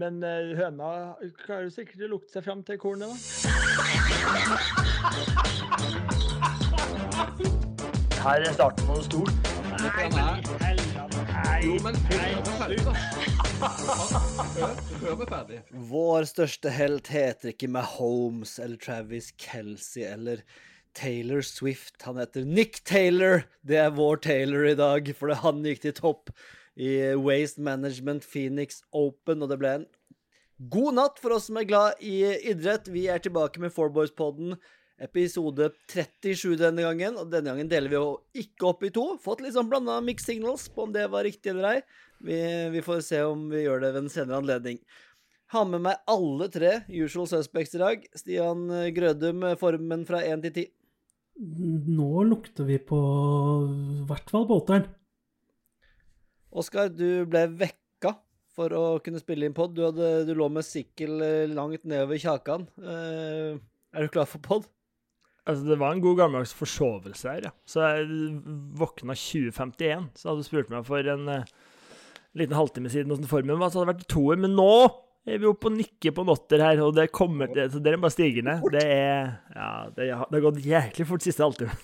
Men eh, høna klarer sikkert å lukte seg fram til kornet, da. Her er starten på noe stort. Nei, men. Jo, men ferdig. Vår største helt heter ikke Mahomes eller Travis Kelsey eller Taylor Swift. Han heter Nick Taylor. Det er vår Taylor i dag, for han gikk til topp i Waste Management Phoenix Open, og det ble en god natt for oss som er glad i idrett. Vi er tilbake med Fourboys-podden. Episode 37 denne gangen, og denne gangen deler vi jo ikke opp i to. Fått litt sånn blanda mixed signals på om det var riktig eller ei. Vi, vi får se om vi gjør det ved en senere anledning. Har med meg alle tre usual suspects i dag. Stian Grødum, formen fra 1 til 10. Nå lukter vi på i hvert fall på åtteren. Oskar, du ble vekka for å kunne spille inn pod. Du, hadde, du lå med sikkel eh, langt nedover kjakan. Uh, er du klar for pod? Altså, det var en god gammeldags forsovelse her, ja. Så jeg våkna 2051, så hadde du spurt meg for en uh, liten halvtime siden åssen formen var, så hadde det vært toer. Men nå er vi oppe og nikker på notter her, og det kommer til så dere er bare stigende. Det er Ja, det, det har gått jæklig fort siste halvtime.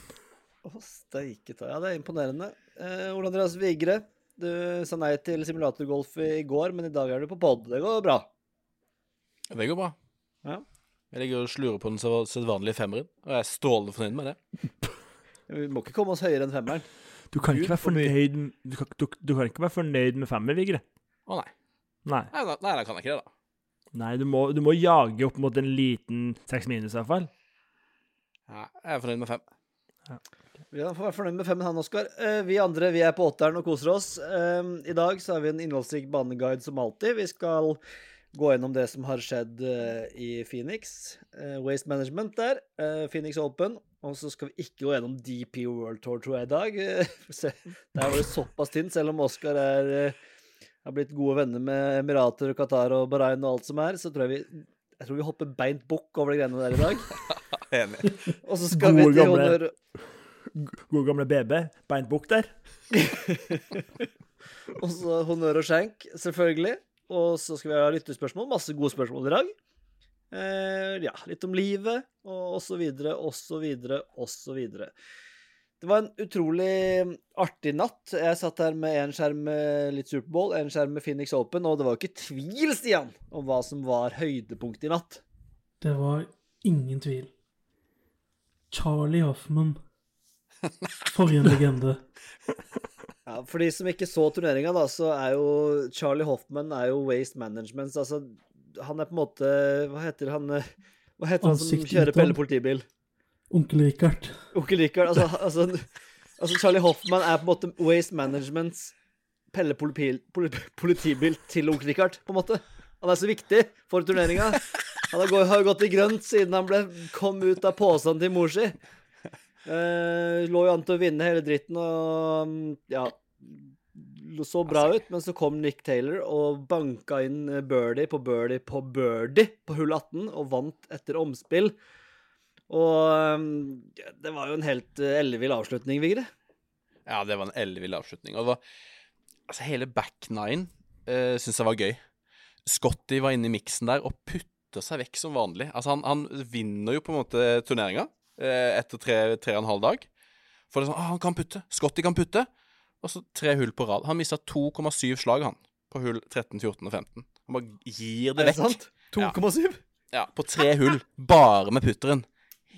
Å, steike ta. Ja, det er imponerende. Eh, Ole Andreas Vigre, du sa nei til simulatorgolf i går, men i dag er du på pod. Det går bra. Det går bra. Ja. Jeg ligger og slurer på den så- sedvanlige femmeren, og jeg er strålende fornøyd med det. Vi må ikke komme oss høyere enn femmeren. Du kan Gud ikke være fornøyd du kan, du, du kan ikke være fornøyd med femmer, Vigre. Å nei. Nei. Nei, da- nei, da kan jeg ikke det, da. Nei, du må, du må jage opp mot en liten seks minus, i hvert fall. Ja, jeg er fornøyd med fem. Vi får være fornøyd med femmen, han, Oskar. Eh, vi andre vi er på åtteren og koser oss. Eh, I dag så har vi en innholdsrik baneguide som alltid. Vi skal gå gjennom det som har skjedd eh, i Phoenix. Waste Management der. Phoenix Open. Og så skal vi ikke gå gjennom DP World Tour, tror jeg, i dag. Der var det såpass tynt, selv om Oskar er har blitt gode venner med Emirater og Qatar og Bahrain og alt som er, så tror jeg vi jeg tror vi hopper beint bukk over de greiene der i dag. Enig. Og så skal Gode vi til gamle- honnør God gamle BB. Beint bukk der. Og så honnør og skjenk, selvfølgelig. Og så skal vi ha lyttespørsmål. Masse gode spørsmål i dag. Eh, ja, litt om livet, og og så videre, og så videre, og så videre. Det var en utrolig artig natt. Jeg satt her med en skjerm med litt Superbowl, en skjerm med Phoenix Open, og det var jo ikke tvil, Stian, om hva som var høydepunktet i natt. Det var ingen tvil. Charlie Hoffman. For en legende. Ja, For de som ikke så turneringa, da, så er jo Charlie Hoffman er jo Waste Management. Altså, han er på en måte Hva heter han Hva heter han som kjører. Pelle politibil? Onkel Richard. Onkel Rikard. Altså, altså, altså Charlie Hoffman er på en måte Waste Managements Pelle politibil, politibil til onkel Rikard, på en måte. Han er så viktig for turneringa. Han har har gått i grønt siden han ble, kom ut av posen til mor si. Eh, lå jo an til å vinne hele dritten og mm, ja Så bra ut, men så kom Nick Taylor og banka inn eh, birdie på birdie på birdie på hull 18 og vant etter omspill. Og um, det var jo en helt uh, ellevill avslutning, Vigre. Ja, det var en ellevill avslutning. Og det var, altså, hele back nine uh, syns jeg var gøy. Scotty var inne i miksen der og putta seg vekk som vanlig. Altså, han, han vinner jo på en måte turneringa eh, etter tre, tre og en halv dag. For det er sånn ah, Han kan putte. Scotty kan putte. Og så tre hull på rad. Han mista 2,7 slag, han, på hull 13, 14 og 15. Han bare gir det Er det vekk. 2,7? Ja, på tre hull, bare med putteren.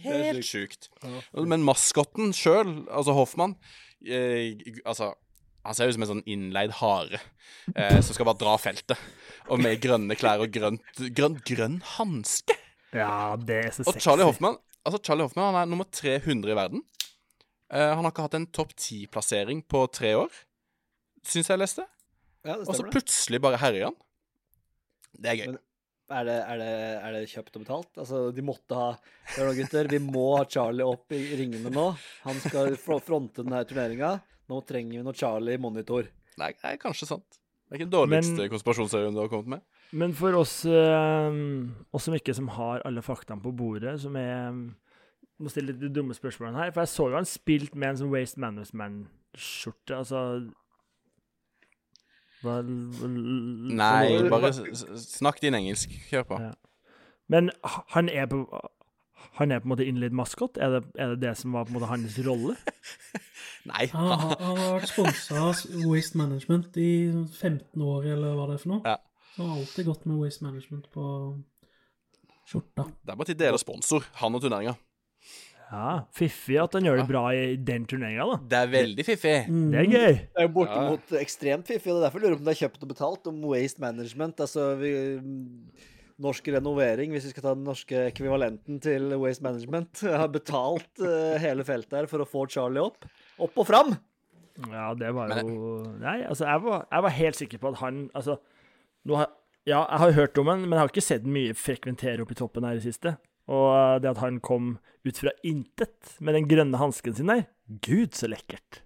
er Helt sjukt. Men maskotten sjøl, altså Hoffmann eh, Altså, han ser ut som en sånn innleid hare eh, som skal bare dra feltet. Og med grønne klær og grønt grønn, grønn hanske. Ja, det er så sexy. Og. Charlie Hoffmann Altså Charlie Hoffman han er nummer 300 i verden. Uh, han har ikke hatt en topp 10-plassering på tre år, syns jeg leste. Ja, det Og så plutselig bare herjer han. Det er gøy. Men- Er det, er, det, er det kjøpt og betalt? Altså, de måtte ha Hør nå, gutter. Vi må ha Charlie opp i ringene nå. Han skal fronte denne turneringa. Nå trenger vi noe Charlie i monitor. Nei, det er kanskje sant. Det er ikke den dårligste Men- konspirasjonsteorien du har kommet med. Men for oss, eh, oss som ikke som har alle faktaene på bordet, som er Må stille litt de dumme spørsmålene her. For jeg så jo han spilt med en sånn Waste Management-skjorte. Altså hva, Nei, bare snakk din engelsk. Kjør på. Ja. Men han er på han er på en måte innlidd maskot? Er det, er det det som var på en måte hans rolle? Nei. Han, har- han har vært sponsa av Waste Management i 15 år, eller hva det er for noe. Ja. Så var har alltid gått med Waste Management på skjorta. Det er bare til dere sponsor, han og turneringa. Ja, Fiffig at han gjør det bra i den turneringa, da. Det er veldig fiffig. Mm. Det er gøy. Det er jo bortimot ekstremt fiffig, og det er derfor jeg lurer på om det er kjøpt og betalt om Waste Management. Altså vi, Norsk renovering, hvis vi skal ta den norske ekvivalenten til Waste Management, har betalt uh, hele feltet her for å få Charlie opp. Opp og fram! Ja, det var jo Nei, altså, jeg var, jeg var helt sikker på at han Altså, har Ja, jeg har hørt om den, men jeg har ikke sett den mye frekventere opp i toppen her i siste. Og eh, det at han kom ut fra intet med den grønne hansken sin der Gud, så lekkert.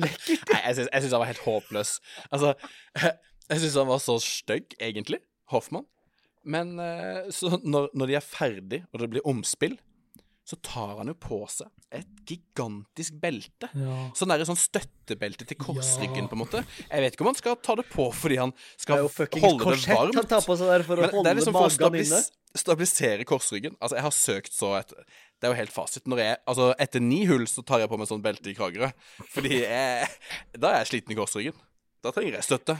Nei, jeg syns, han var helt håpløs. Altså, jeg syns han var så stygg, egentlig, Hoffmann. Men eh, så når, når de er ferdig, og det blir omspill, så tar han jo på seg et gigantisk belte. Ja. Sånn der, sånn støttebelte til korsryggen, Ja. på en måte. Jeg vet ikke om han skal ta det på fordi han Det er skal jo fuckings holde det korsett han tar på seg der for å Men det er liksom for å stabilis inne. stabilisere korsryggen. Altså, jeg har søkt så etter Det er jo helt fasit. Når jeg, altså, etter ni hull så tar jeg på meg sånn belte i Kragerø. Fordi jeg, da er jeg sliten i korsryggen. Da trenger jeg støtte.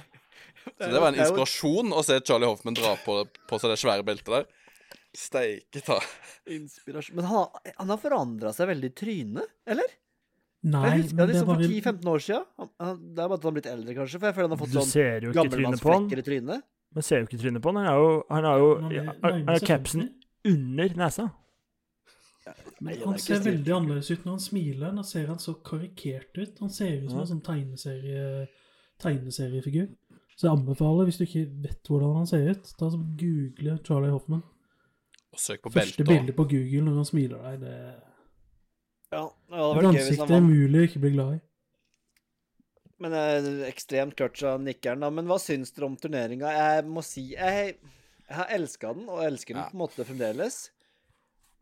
Så det var en Det jo- inspirasjon å se Charlie Hoffman dra på, på seg det svære beltet der. Steike ta. Inspirasjon. Men han, har- han har forandra seg veldig i trynet, eller? Nei, jeg husker men det det er liksom for bare 10-15 år siden. Han, han, det er bare at han har blitt eldre, kanskje. For jeg føler han har fått Du sånn ser jo ikke trynet på han. gammelmannsflekker i trynet. Man ser jo ikke trynet på han. Han har jo, han er jo Han er- han nærmer han har seg capsen 50. under nesa. Men Nei, det er han ikke ser veldig annerledes ut når han smiler. Da ser han så karikert ut. Han ser ut som en sånn tegneserie, tegneseriefigur. Så jeg anbefaler, hvis du ikke vet hvordan han ser ut, ta så google Charlie Hoffman. Og søk på Første beltet. bilde på Google når han smiler deg, det Ja, det et hadde vært gøy hvis ansikt han det er mulig umulig å ikke bli glad i. Men eh, ekstremt clutch av nikkeren, da. Men hva syns dere om turneringa? Jeg må si Jeg, jeg har elska den, og elsker den Ja. på en måte fremdeles.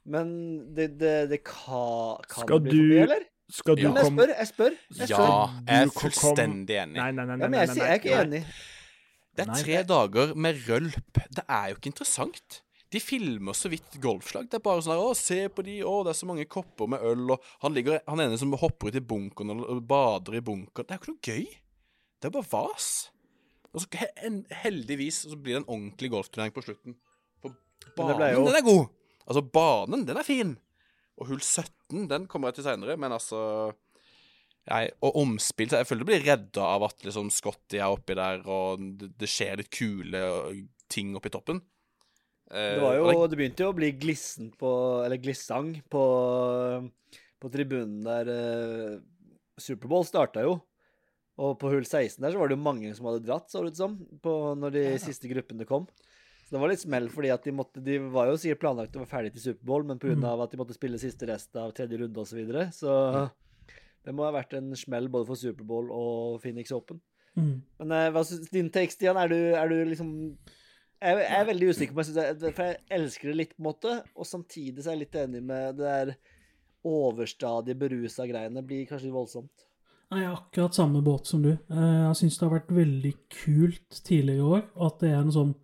Men det, det, det kan, kan Skal det bli for du- mye, eller? Skal du Ja. Men jeg komme spør, jeg spør. Jeg Ja, spør. jeg er Du kom- fullstendig enig. Nei, nei, nei. Ja, nei, men nei, jeg, nei, sier- jeg er ikke nei. enig. Det er Nei. tre dager med rølp. Det er jo ikke interessant. De filmer så vidt golfslag. Det er bare sånn her, 'Å, se på de. Å, det er så mange kopper med øl.' Og han ligger Han ene som hopper ut i bunkeren og bader i bunkeren. Det er jo ikke noe gøy. Det er bare vas. Og så heldigvis så blir det en ordentlig golfturnering på slutten. For banen, jo- den er god. Altså, banen, den er fin. Og hull 17, den kommer jeg til seinere, men altså Nei, og omspill så Jeg føler det blir redda av at liksom Scotty er oppi der, og det, det skjer litt kule ting oppi toppen. Eh, Det var jo Det begynte jo å bli glissen på Eller glissang på På tribunen der eh, Superbowl starta jo. Og på hull 16 der så var det jo mange som hadde dratt, så det ut som, på, når de siste gruppene kom. Så det var litt smell, fordi at de måtte De var jo sikkert planlagt å være ferdig til Superbowl, men pga. Mm. av at de måtte spille siste rest av tredje runde osv., så, videre, så det må ha vært en smell både for Superbowl og Phoenix Open. Mm. Men eh, hva syns din take, Stian? Er du, er du liksom jeg, jeg er veldig usikker på, det, for jeg elsker det litt, på en måte, og samtidig så er jeg litt enig med det der overstadig berusa greiene. Blir kanskje voldsomt. Nei, Jeg er akkurat samme båt som du. Eh, Jeg syns det har vært veldig kult tidligere i år. og At det er en sånn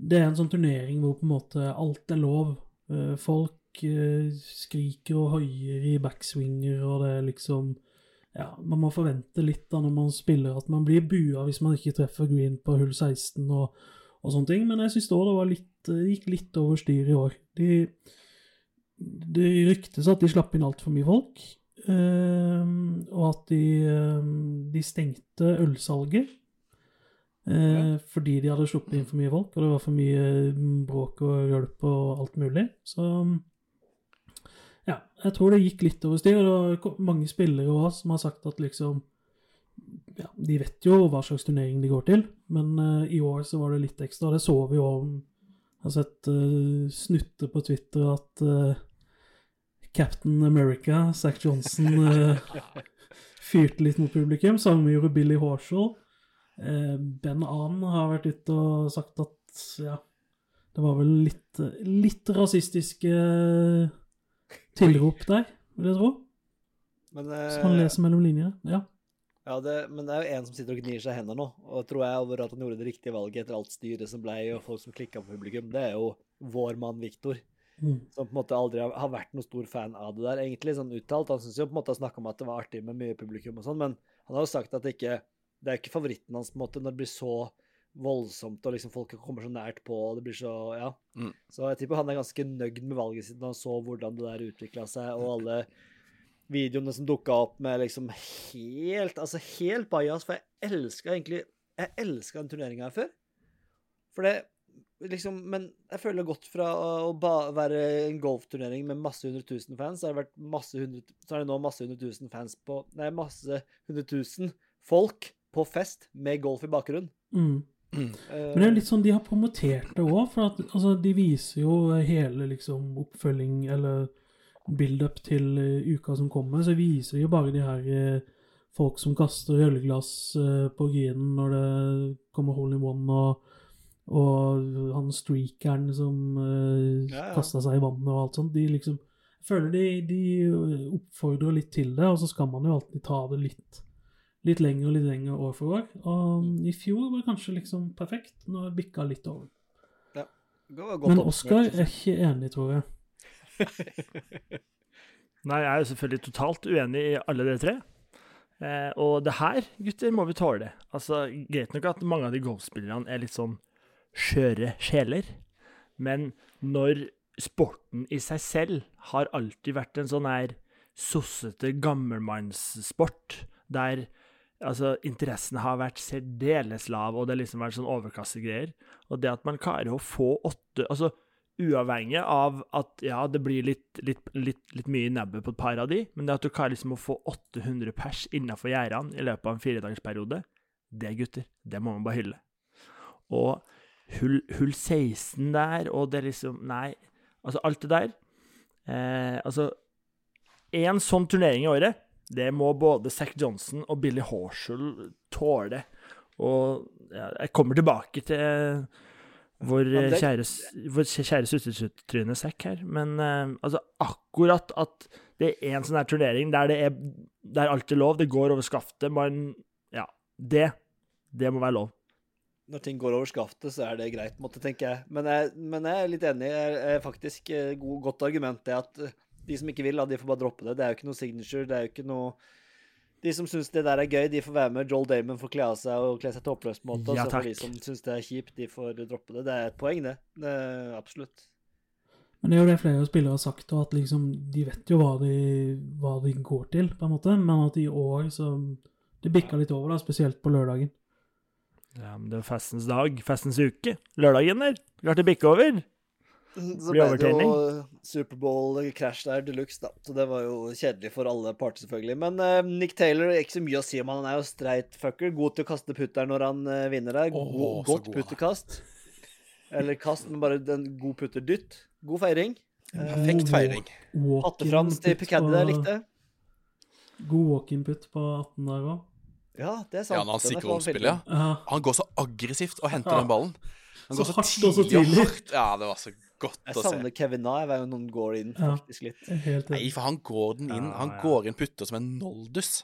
Det er en sånn turnering hvor på en måte alt er lov. Eh, Folk eh, skriker og hoier i backswinger, og det er liksom Ja, man må forvente litt da når man spiller at man blir bua hvis man ikke treffer green på hull 16 og, og sånne ting. Men jeg syns det var litt gikk litt over styr i år. De det ryktes at de slapp inn altfor mye folk. Ehm, og at de, ehm, de stengte ølsalget. eh, Fordi de hadde sluppet inn for mye folk, og det var for mye mm, bråk og hjelp og alt mulig. Så ja, jeg tror det gikk litt over styr. Og det var mange spillere også som har sagt at liksom ja, De vet jo hva slags turnering de går til, men uh, i år så var det litt ekstra. Det så vi jo om Jeg har sett uh, snutter på Twitter at uh, Captain America, Zack Johnson, eh, fyrte litt mot publikum. Samme gjorde Billy Horshall. Eh, ben Ahn har vært ute og sagt at ja, det var vel litt, litt rasistiske tilrop der, vil jeg tro. Men han eh, leser mellom linjene. Ja. Ja, det, men det er jo en som sitter og gnir seg i hendene nå, og tror jeg over at han gjorde det riktige valget etter alt styret som blei, og folk som klikka på publikum. Det er jo vår mann Viktor, Mm. som på en måte aldri har, har vært noen stor fan av det der, egentlig, sånn uttalt. Han syns jo på en måte har snakka om at det var artig med mye publikum og sånn, men han har jo sagt at det ikke Det er ikke favoritten hans, på en måte, når det blir så voldsomt, og liksom folk kommer så nært på, og det blir så Ja. Mm. Så jeg tipper han er ganske nøgd med valget sitt når han så hvordan det der utvikla seg, og alle videoene som dukka opp med liksom helt Altså helt bajas, for jeg elska egentlig Jeg elska den turneringa her før. For det liksom Men jeg føler godt fra å være en golfturnering med masse hundre tusen fans, så har det vært masse hundre Så er det nå masse hundre tusen fans på Nei, masse hundre tusen folk på fest med golf i bakgrunnen. Mm. Mm. Men det er litt sånn, de har promotert det òg, for at altså, de viser jo hele liksom oppfølging eller build-up til eh, uka som kommer, så viser de jo bare de her eh, folk som kaster ølglass eh, på grinen når det kommer hole in one, og, og han streakeren som Ja, ja. kasta seg i vannet og alt sånt. De liksom Jeg føler de, de oppfordrer litt til det, og så skal man jo alltid ta det litt litt lenger og litt lenger år for år. Og i fjor var det kanskje liksom perfekt. Nå har det bikka litt over. godt Men Oskar er ikke enig, tror jeg. Nei, jeg er jo selvfølgelig totalt uenig i alle dere tre. Eh, og det her, gutter, må vi tåle. Altså, Greit nok at mange av de golfspillerne er litt sånn skjøre sjeler, men når sporten i seg selv har alltid vært en sånn her sossete gammelmannssport, der altså, interessen har vært særdeles lav, og det har liksom vært sånn overklassegreier, og det at man klarer å få åtte Altså, uavhengig av at ja, det blir litt, litt, litt, litt mye i nebbet på et par av de, men det at du klarer liksom å få 800 pers innafor gjerdene i løpet av en firedagersperiode, det, gutter, det må man bare hylle. Og hull, hull 16 der, og det er liksom Nei, altså alt det der eh, Altså, én sånn turnering i året, det må både Zack Johnson og Billy Horshall tåle. Og ja, jeg kommer tilbake til vår Ja, det- kjære, vår kjære søstertryne Zack her, men uh, altså akkurat at det er en sånn her turnering der det er der alt er lov, det går over skaftet, man Ja, det, det må være lov. Når ting går over skaftet, så er det greit, måtte, tenker jeg. Men jeg, men jeg er litt enig. Jeg er faktisk eh, god, godt argument det at eh, de som ikke vil, de får bare droppe det. Det er jo ikke noe signature. Det er jo ikke noe De som syns det der er gøy, de får være med. Joel Damon får kle av seg og kle seg toppløs på en måte. Ja, og så får de som syns det er kjipt, de får droppe det. Det er et poeng, det. det er absolutt. Men det er jo det flere spillere har sagt, og at liksom de vet jo hva de, hva de går til, på en måte, men at i år så Det bikka litt over, da, spesielt på lørdagen. Ja, men det er festens dag, festens uke. Lørdagen der. Klart det bikker over. Så ble det jo. Superbowl-crash der de luxe, da. Så det var jo kjedelig for alle parter, selvfølgelig. Men uh, Nick Taylor er ikke så mye å si om han. Han er jo streit fucker. God til å kaste putter når han uh, vinner der. God, oh, godt god. putterkast. Eller kast, men bare en god putterdytt. God feiring. Perfekt feiring. Hattefrans til Picaddy der likte. God walk-in-putt på 18 der òg. Ja, det er sant. Ja, når han oppspillet, ja. Han går så aggressivt og henter Ja. den ballen. Han Så går så hardt og så tidlig og tidlig. hardt. Ja, det var så godt Jeg å se. savner Kevin Na hver han går inn, faktisk litt. Ja, Helt Nei, for han går den inn. Han ja. går inn putter som en noldus.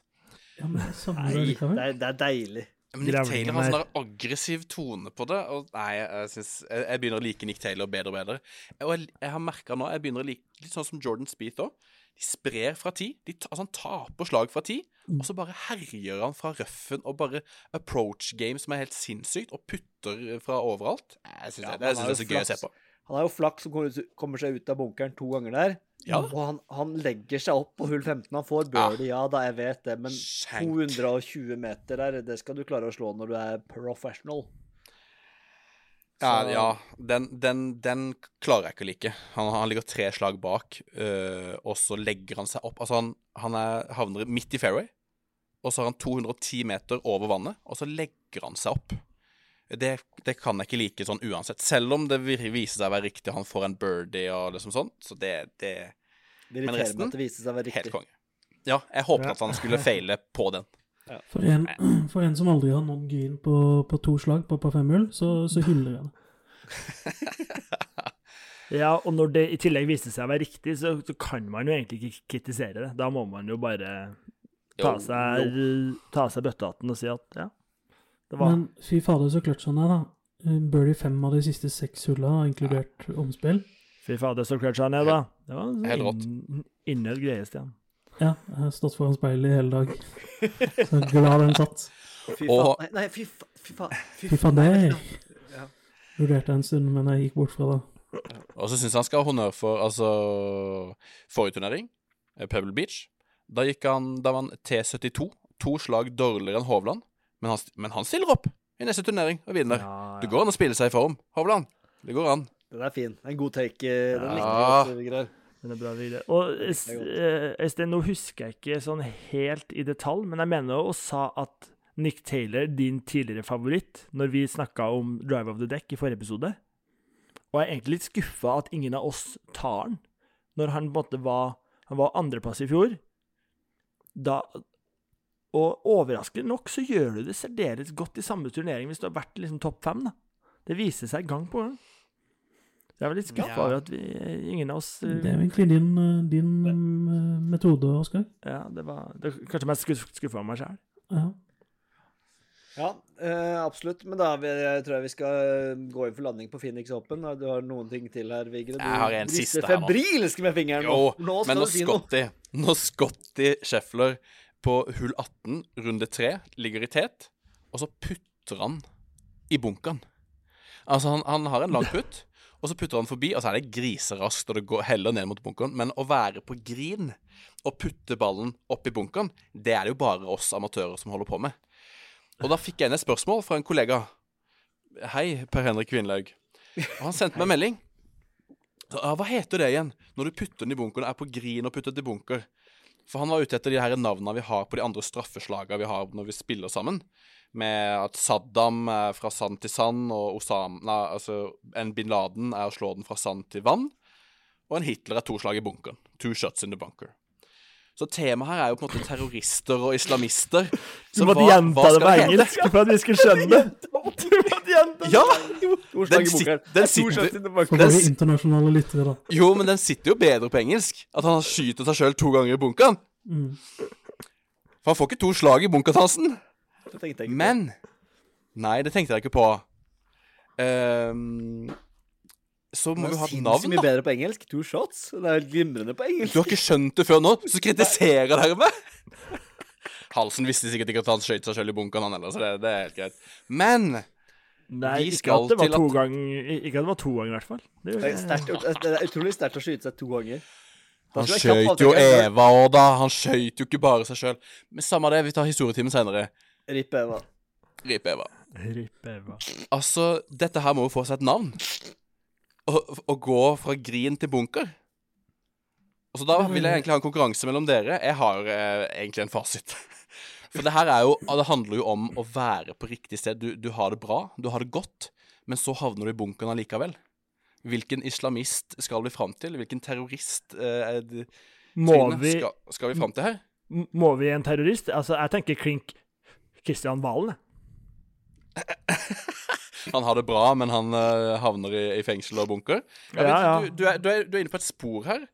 Ja, men jeg savner det Nei, det er, det er deilig. Men Nick Taylor har sånn der aggressiv tone på det. Og nei, jeg, synes, jeg, jeg begynner å like Nick Taylor bedre og bedre. Og jeg, jeg har merka nå Jeg begynner å like litt sånn som Jordan Speeth òg. De sprer fra ti. De, altså Han taper slag fra ti, Mm. og så bare herjer han fra røffen og bare approach game som er helt sinnssykt, og putter fra overalt. Jeg synes, Ja, det, det, han synes jeg er så gøy å se på. Han har jo flaks som kommer seg ut av bunkeren to ganger der. Ja. Og han, han legger seg opp på hull 15. Han får birdie, ja da, jeg vet det, men Skjenk. 220 meter der, det skal du klare å slå når du er professional. Ja, ja den, den, den klarer jeg ikke å like. Han, han ligger tre slag bak, øh, og så legger han seg opp. Altså, han, han er, havner midt i fairway, og så har han 210 meter over vannet, og så legger han seg opp. Det, det kan jeg ikke like sånn uansett. Selv om det viser seg å være riktig, han får en birdie og liksom sånn. Så det, det Det Men resten? at det viser seg å være helt konge. Ja, jeg håpet Ja. at han skulle feile på den. For en, for en som aldri har nådd green på, på to slag på par femhull, så, så hyller jeg det. Ja, og når det i tillegg viser seg å være riktig, så, så kan man jo egentlig ikke kritisere det. Da må man jo bare ta Jo, seg, ta seg bøttehatten og si at ja, var Men fy fader, så clutch han er, da. Eh, Birdie fem av de siste seks hulla, inkludert omspill. Fy fader, så clutch han er, da. Det var en Helt rått. inn- innøvd greie, Stian. Ja, jeg har stått foran speilet i hele dag. Så glad den satt. Fy Og- faen. Nei, nei, fy faen. Fy faen. Fy faen, det vurderte jeg en stund, men jeg gikk bort fra det. Og så syns jeg han skal ha honnør for altså forrige turnering, eh, Pebble Beach. Da gikk han Da var han T72, to slag dårligere enn Hovland. Men han, men han stiller opp i neste turnering og vinner. Ja, Det går an å spille seg i form, Hovland. Det går an. Den er fin. En god take. eh, Den likte Ja. godt. Den er bra videre. Og Øyst- Det eh, Øystein, nå husker jeg ikke sånn helt i detalj, men jeg mener jo sa at Nick Taylor, din tidligere favoritt, når vi snakka om Drive of the Deck i forrige episode, og jeg er egentlig litt skuffa at ingen av oss tar den, når han på en måte var Han var andreplass i fjor. Da Og overraskende nok så gjør du det særdeles godt i samme turnering hvis du har vært liksom topp fem, da. Det viser seg gang på gang. Jeg er litt skuffa Ja. over at vi, ingen av oss eh, Det er jo egentlig din, eh, din eh, metode, Oskar. Ja, det var det, var kanskje mest skuff, skuffa meg sjøl. Ja. Ja, eh, absolutt. Men da vi- jeg tror jeg vi skal gå inn for landing på Phoenix Open. Du har noen ting til her, Vigre. Du Jeg har en rister siste her nå. febrilsk med fingeren. Jo, nå. Nå men Nå når si. Scotty, når Scotty Scheffler på hull 18, runde 3, ligger i tet, og så putter han i bunkeren. Altså, han, han har en lang putt, og så putter han forbi, og så er det griseraskt, og det går heller ned mot bunkeren. Men å være på green og putte ballen opp i bunkeren, det er det jo bare oss amatører som holder på med. Og da fikk jeg inn et spørsmål fra en kollega. Hei, Per Henrik Kvinlaug. Og han sendte meg melding. Så, hva heter det igjen? Når du putter den i bunkeren, er på green og putter i bunker. For han var ute etter de her navnene vi har på de andre straffeslagene vi har når vi spiller sammen. Med at Saddam er fra sand til sand, og Osam, nei, altså, en bin Laden er å slå den fra sand til vann. Og en Hitler er to slag i bunkeren. Two shots in the bunker. Så temaet her er jo på en måte terrorister og islamister. Du måtte hva- gjenta hva det på engelsk for at vi skulle skjønne det. Du måtte gjenta. Ja! Den, sit, den, er sitter. For Den våre internasjonale lyttere, da. jo, men den sitter jo bedre på engelsk. At han skyter seg sjøl to ganger i bunkeren. Mm. For han får ikke to slag i bunkertansen. Men Nei, det tenkte jeg ikke på. Ehm, så må er ha et navn, mye da. bedre på engelsk. Two shots. Det er glimrende på engelsk. Du har ikke skjønt det før nå, så kritiserer dere meg! Halsen visste sikkert ikke at han skøyt seg selv i bunkeren, han heller, så det, det er helt greit. Men Nei, Vi ikke at det var til to ganger, ikke at det var to ganger, i hvert fall. Det, Det er, sterkt, det er utrolig sterkt å skyte seg to ganger. Da han valgt jo. Eva òg, da. Han skøyt jo ikke bare seg sjøl. Men samme det, vi tar historietimen seinere. Rip Eva. Rip Eva. Rip Eva. Altså, dette her må jo få seg et navn. Å å gå fra grin til bunker. Og så da vil jeg egentlig ha en konkurranse mellom dere. Jeg har eh, egentlig en fasit. For det her er jo Det handler jo om å være på riktig sted. Du, du har det bra, du har det godt, men så havner du i bunkeren allikevel. Hvilken islamist skal vi fram til? Hvilken terrorist eh, det- Må Trine, vi, skal, skal vi fram til her? må vi en terrorist? Altså, jeg tenker klink Kristian Valen, jeg. Han har det bra, men han uh, havner i, i fengsel og bunker. Jeg vet, Ja, ja. Du, du, er, du, er, du er inne på et spor her.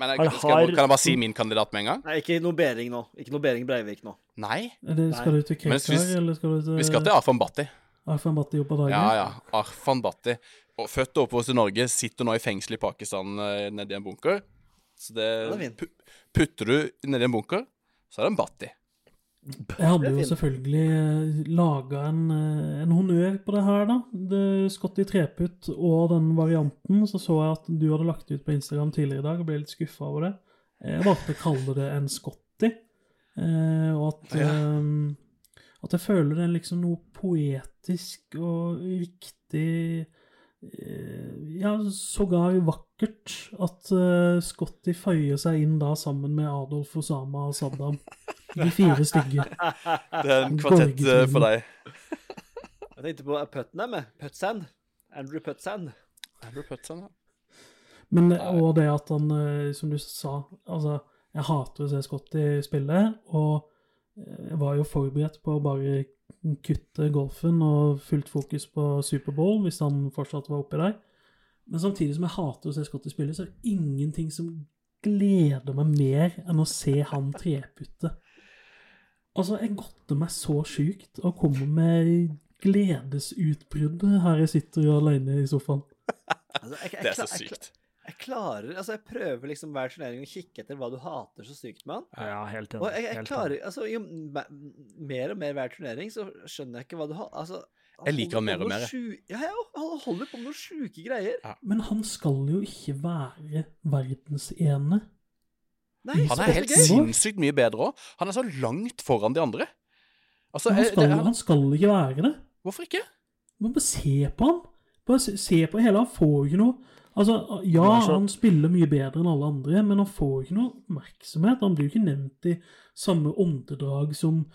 Men jeg, Han skal, har- kan jeg bare si min kandidat med en gang? Nei, ikke noe Bering nå. Ikke noe Bering Breivik nå. Nei. Det, skal du til Krekar, hvis- eller skal du til Vi skal til Arfan Bhatti. Arfan Bhatti jobber dagen? Ja, ja. Arfan Bhatti. Og født og oppvokst i Norge, sitter nå i fengsel i Pakistan eh, nedi en bunker. Så det, Ja, det er Putter du nedi en bunker, så er det en Bhatti. Jeg hadde jo selvfølgelig laga en, eh, en honnør på det her, da. Det Scotty treputt og den varianten. Så så jeg at du hadde lagt ut på Instagram tidligere i dag og ble litt skuffa over det. Jeg valgte å kalle det en Scotty. Eh, og at eh, At jeg føler det er liksom noe poetisk og riktig eh, Ja, sågar vakkert at uh, Scotty føyer seg inn da sammen med Adolf Osama og Saddam. De fire stygge. Det er en kvartett, uh, for deg. Jeg tenkte på Putnam. Putsand. Andrew Putsand. Andrew Putsand, ja. Men og det at han, eh, som du sa Altså, jeg hater å se Scotty spille, og jeg var jo forberedt på å bare kutte golfen og fullt fokus på Superbowl hvis han fortsatt var oppi der. Men samtidig som jeg hater å se Scotty spille, så er det ingenting som gleder meg mer enn å se han treputte. Altså, jeg godter meg så sjukt og kommer med gledesutbrudd her jeg sitter alene i sofaen. Altså, jeg, jeg, Det er så sykt. Jeg klarer Altså, jeg prøver liksom hver turnering å kikke etter hva du hater så sykt med han. Ja, helt enig. Og jeg, jeg helt klarer enig. Altså, jo mer og mer hver turnering, så skjønner jeg ikke hva du har Altså Jeg liker han mer og mer. Ja, ja, han holder på med noen sjuke greier. Men han skal jo ikke være verdensene. Nei, Han er helt sinnssykt mye bedre òg. Han er så langt foran de andre. Altså, han eh, skal, det, jo- han skal ikke være det. Hvorfor ikke? Men bare se på han. Bare se, se på hele. Han får jo ikke noe Altså, ja, Han er spiller mye bedre enn alle andre, men han får jo ikke noe oppmerksomhet. Han blir jo ikke nevnt i samme åndedrag som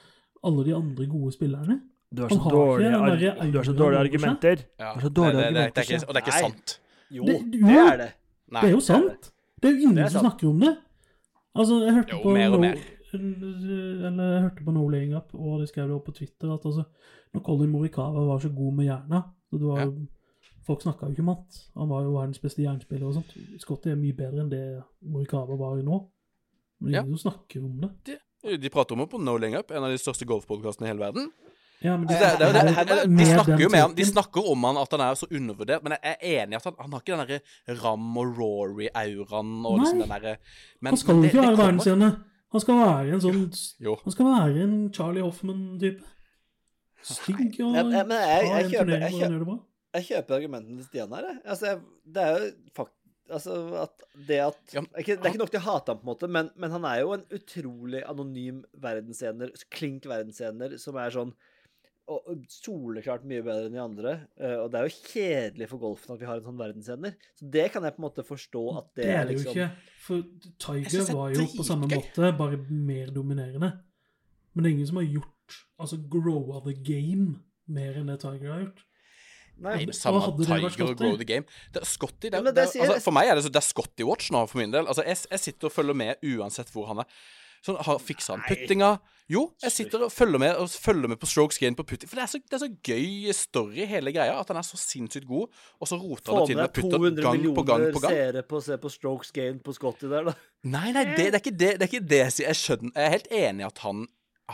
alle de andre gode spillerne. Du har så har dårlige, arg du har så dårlige argumenter. Ja. Det er så dårlige det, det, det, det, er argumenter, ikke, og det er ikke sant. Jo, Det- det, jo. er det. Nei. Det er jo sant. Det er jo ingen er som snakker om det. Altså, jeg hørte Jo, på mer og mer. Eller jeg hørte på No Laying Up, og de skrev det opp på Twitter, at altså, når Colin Morikawa var så god med hjerna, så det var, jo- Folk snakka jo ikke om at han var jo verdens beste jernspiller og sånt. Scotty er mye bedre enn det Morikawa var nå. Men ingen ja. snakker om det. De, de prater om det på No Ling Up, en av de største golfpodkastene i hele verden. Ja, Det, det, det, de snakker jo med han, de snakker om han at han er så undervurdert, men jeg er enig i at han, han har ikke den derre Ram og Rory-auraen og liksom den derre Han skal jo ikke være verdensstjerne. Han skal være en sånn Jo. Han skal være en Charlie Hoffman-type. Stygg og Ja, men jeg- jeg en kjøper- turnering jeg hvor han kjøper- gjør det bra. Jeg kjøper argumentene til Stian her. jeg. Altså, jeg, det er jo fakt... Altså, at det at Ja, det, er ikke, det er ikke nok til å hate ham, på en måte, men, men han er jo en utrolig anonym verdensener, klink verdensener, som er sånn og soleklart mye bedre enn de andre. eh, Og det er jo kjedelig for golfen at vi har en sånn verdensener. Så det kan jeg på en måte forstå at det, Det er er det jo liksom ikke. For Tiger er var jo på samme måte, bare mer dominerende. Men det er ingen som har gjort Altså grow of the game mer enn det Tiger har gjort. Nei, samme Tiger og Grow the Game. Det er Scotty, det, Ja, det, sier- altså, For meg er det så det er Scotty Watch nå, for min del. Altså, jeg, jeg sitter og følger med uansett hvor han er. Sånn, har, Fikser han puttinga? Jo, jeg sitter og følger med og følger med på strokes gain på putting. For det er, så, det er så gøy story, hele greia, at han er så sinnssykt god. Og så roter han det til med putter gang på gang på gang millioner på gang. seere på å se på strokes gain på Scotty der, da. Nei, nei, det, det, er ikke det, det er ikke det jeg sier. Jeg skjønner Jeg er helt enig i at han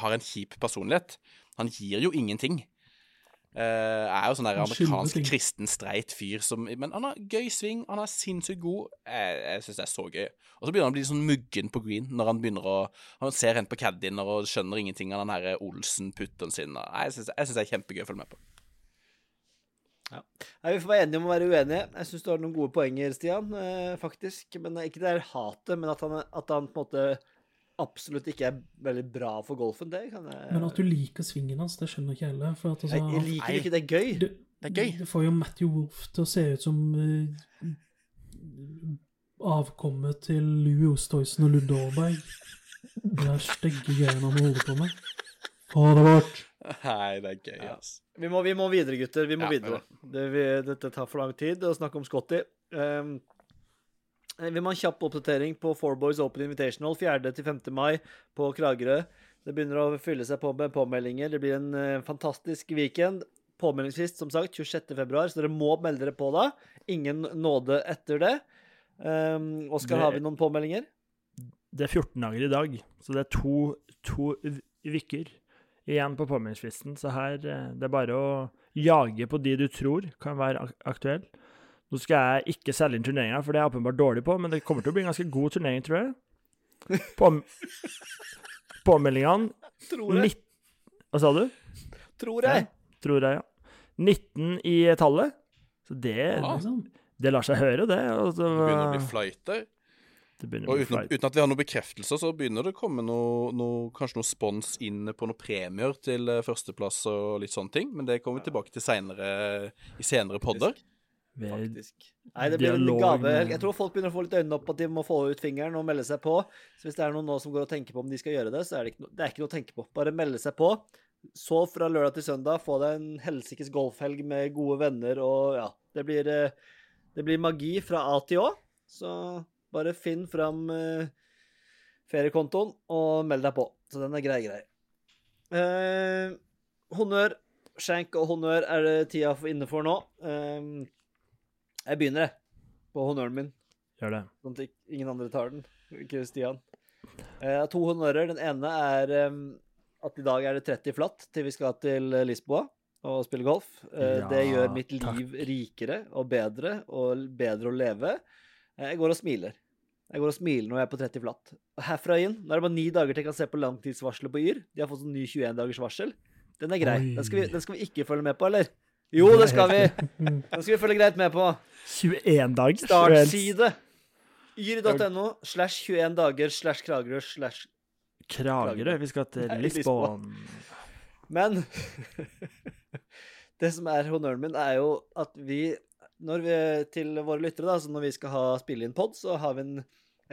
har en kjip personlighet. Han gir jo ingenting. Eh, er jo sånn der amerikansk kristen streit fyr som Men han har gøy sving, han er sinnssykt god. Jeg, jeg syns det er så gøy. Og så begynner han å bli sånn muggen på green når han begynner å Han ser hen på caddien og skjønner ingenting av den her Olsen-putteren sin. og- Jeg syns synes det er kjempegøy å følge med på. Nei, Vi får være enige om å være uenige. Jeg syns du har noen gode poenger, Stian, eh, faktisk. Men Ikke det der hatet, men at han, at han på en måte absolutt ikke er veldig bra for golfen, det kan jeg Men at du liker svingen hans, det skjønner ikke heller. For at altså, Jeg, jeg liker det ikke, det er gøy. det, Det er gøy. Det får jo Matthew Wolff til å se ut som uh, avkommet til Louis Oosthuizen og Ludde Aaberg. De er stygge greiene han holder på med. Ha det bort! Nei, det er gøy, Ja. altså. Vi må, vi må videre, gutter. Vi må Ja, videre. Det, vi, dette tar for lang tid å snakke om Scotty. Um, vi må ha en kjapp oppdatering på Four Boys Open Invitational 4.-5. mai på Kragerø. Det begynner å fylle seg på med påmeldinger. Det blir en eh, fantastisk weekend. Påmeldingsfrist som sagt 26. februar, så dere må melde dere på da. Ingen nåde etter det. Um, Oskar, har vi noen påmeldinger? Det er 14 dager i dag, så det er to, to uker igjen på påmeldingsfristen. Så her eh, det er bare å jage på de du tror kan være ak aktuelle. Nå skal jeg ikke selge inn turneringa, for det er jeg åpenbart dårlig på, men det kommer til å bli en ganske god turnering, tror jeg. På, påmeldingene Tror jeg. Hva sa du? Tror jeg. Tror jeg, ja. 19 i tallet. Så det, Ja. Liksom. det lar seg høre, det. Altså, Det begynner å bli flighter. Og uten, uten at vi har noen bekreftelser, så begynner det å komme noe, noe, kanskje noe spons inn på noen premier til eh, førsteplass og litt sånne ting. Men det kommer vi tilbake til senere, i senere podder. Faktisk. Nei, det blir en gave. Jeg tror folk begynner å få litt øynene opp at de må få ut fingeren og melde seg på. Så hvis det er noen nå som går og tenker på om de skal gjøre det, så er det ikke, no det er ikke noe å tenke på. Bare melde seg på. Så fra lørdag til søndag, få deg en helsikes golfhelg med gode venner og ja. Det blir, eh, det blir magi fra A til Å. Så bare finn fram eh, feriekontoen og meld deg på. Så den er grei, grei. Eh, honnør. Skjenk og honnør er det tida inne for nå. Eh, jeg begynner, jeg. På honnøren min. Gjør det. sånn at ingen andre tar den. Ikke Stian. Jeg har to honnører. Den ene er em, at i dag er det 30 flatt til vi skal til eh, Lisboa og spille golf. Eh, Ja, det gjør mitt takk. liv rikere og bedre og bedre å leve. Eh, Jeg går og smiler. Jeg går og smiler når jeg er på 30 flatt. Herfra inn, nå er det bare ni dager til jeg kan se på langtidsvarselet på Yr. De har fått sånn ny 21 dagers varsel. Den er grei. Den skal, vi, den skal vi ikke følge med på, eller? Jo, det skal vi! Det skal vi følge greit med på. 21 dager. Startside. Yr.no slash 21 dager slash Kragerø slash Kragerø. Vi skal til Lisbon. Men det som er honnøren min, er jo at vi, når vi til våre lyttere, da, så når vi skal ha spille inn pod, så har vi en,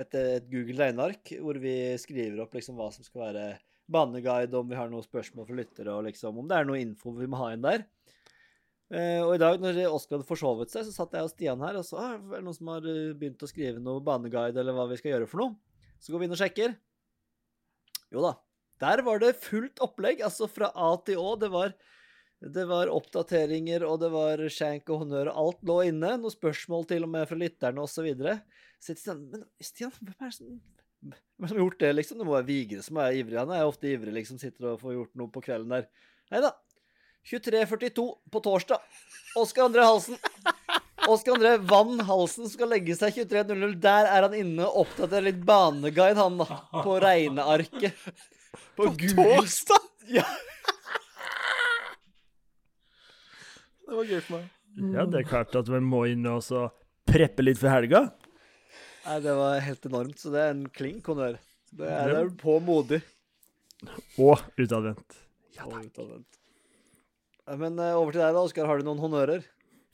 et, et Google regneark hvor vi skriver opp liksom hva som skal være baneguide, om vi har noen spørsmål fra lyttere, og liksom om det er noe info vi må ha inn der. Eh, og i dag, når Oskar hadde forsovet seg, så satt jeg og Stian her, og så er det noen som har eh, begynt å skrive noe baneguide, eller hva vi skal gjøre for noe. Så går vi inn og sjekker. Jo da. Der var det fullt opplegg, altså fra A til Å. Det var, det var oppdateringer, og det var skjenk og honnør, og alt lå inne. Noen spørsmål til og med fra lytterne, osv. Så videre. Stian, men Stian, hvem er det som hvem har gjort det, liksom? Det må være Vigre som er ivrig. Han er ofte ivrig, liksom. Sitter og får gjort noe på kvelden der. Nei da. 23.42 på torsdag. Oskar André Halsen. Oskar André Vann Halsen skal legge seg 23.00. Der er han inne og oppdaterer litt baneguide, han da. På regnearket. På, på Torsdag! Ja. Det var gøy for meg. Ja, det er klart at vi må inn og så preppe litt for helga. Nei, det var helt enormt, så det er en klink honnør. Det er, det er på modig. Og utadvendt. og utadvendt. Men eh, over til deg, da, Oskar. Har du noen honnører?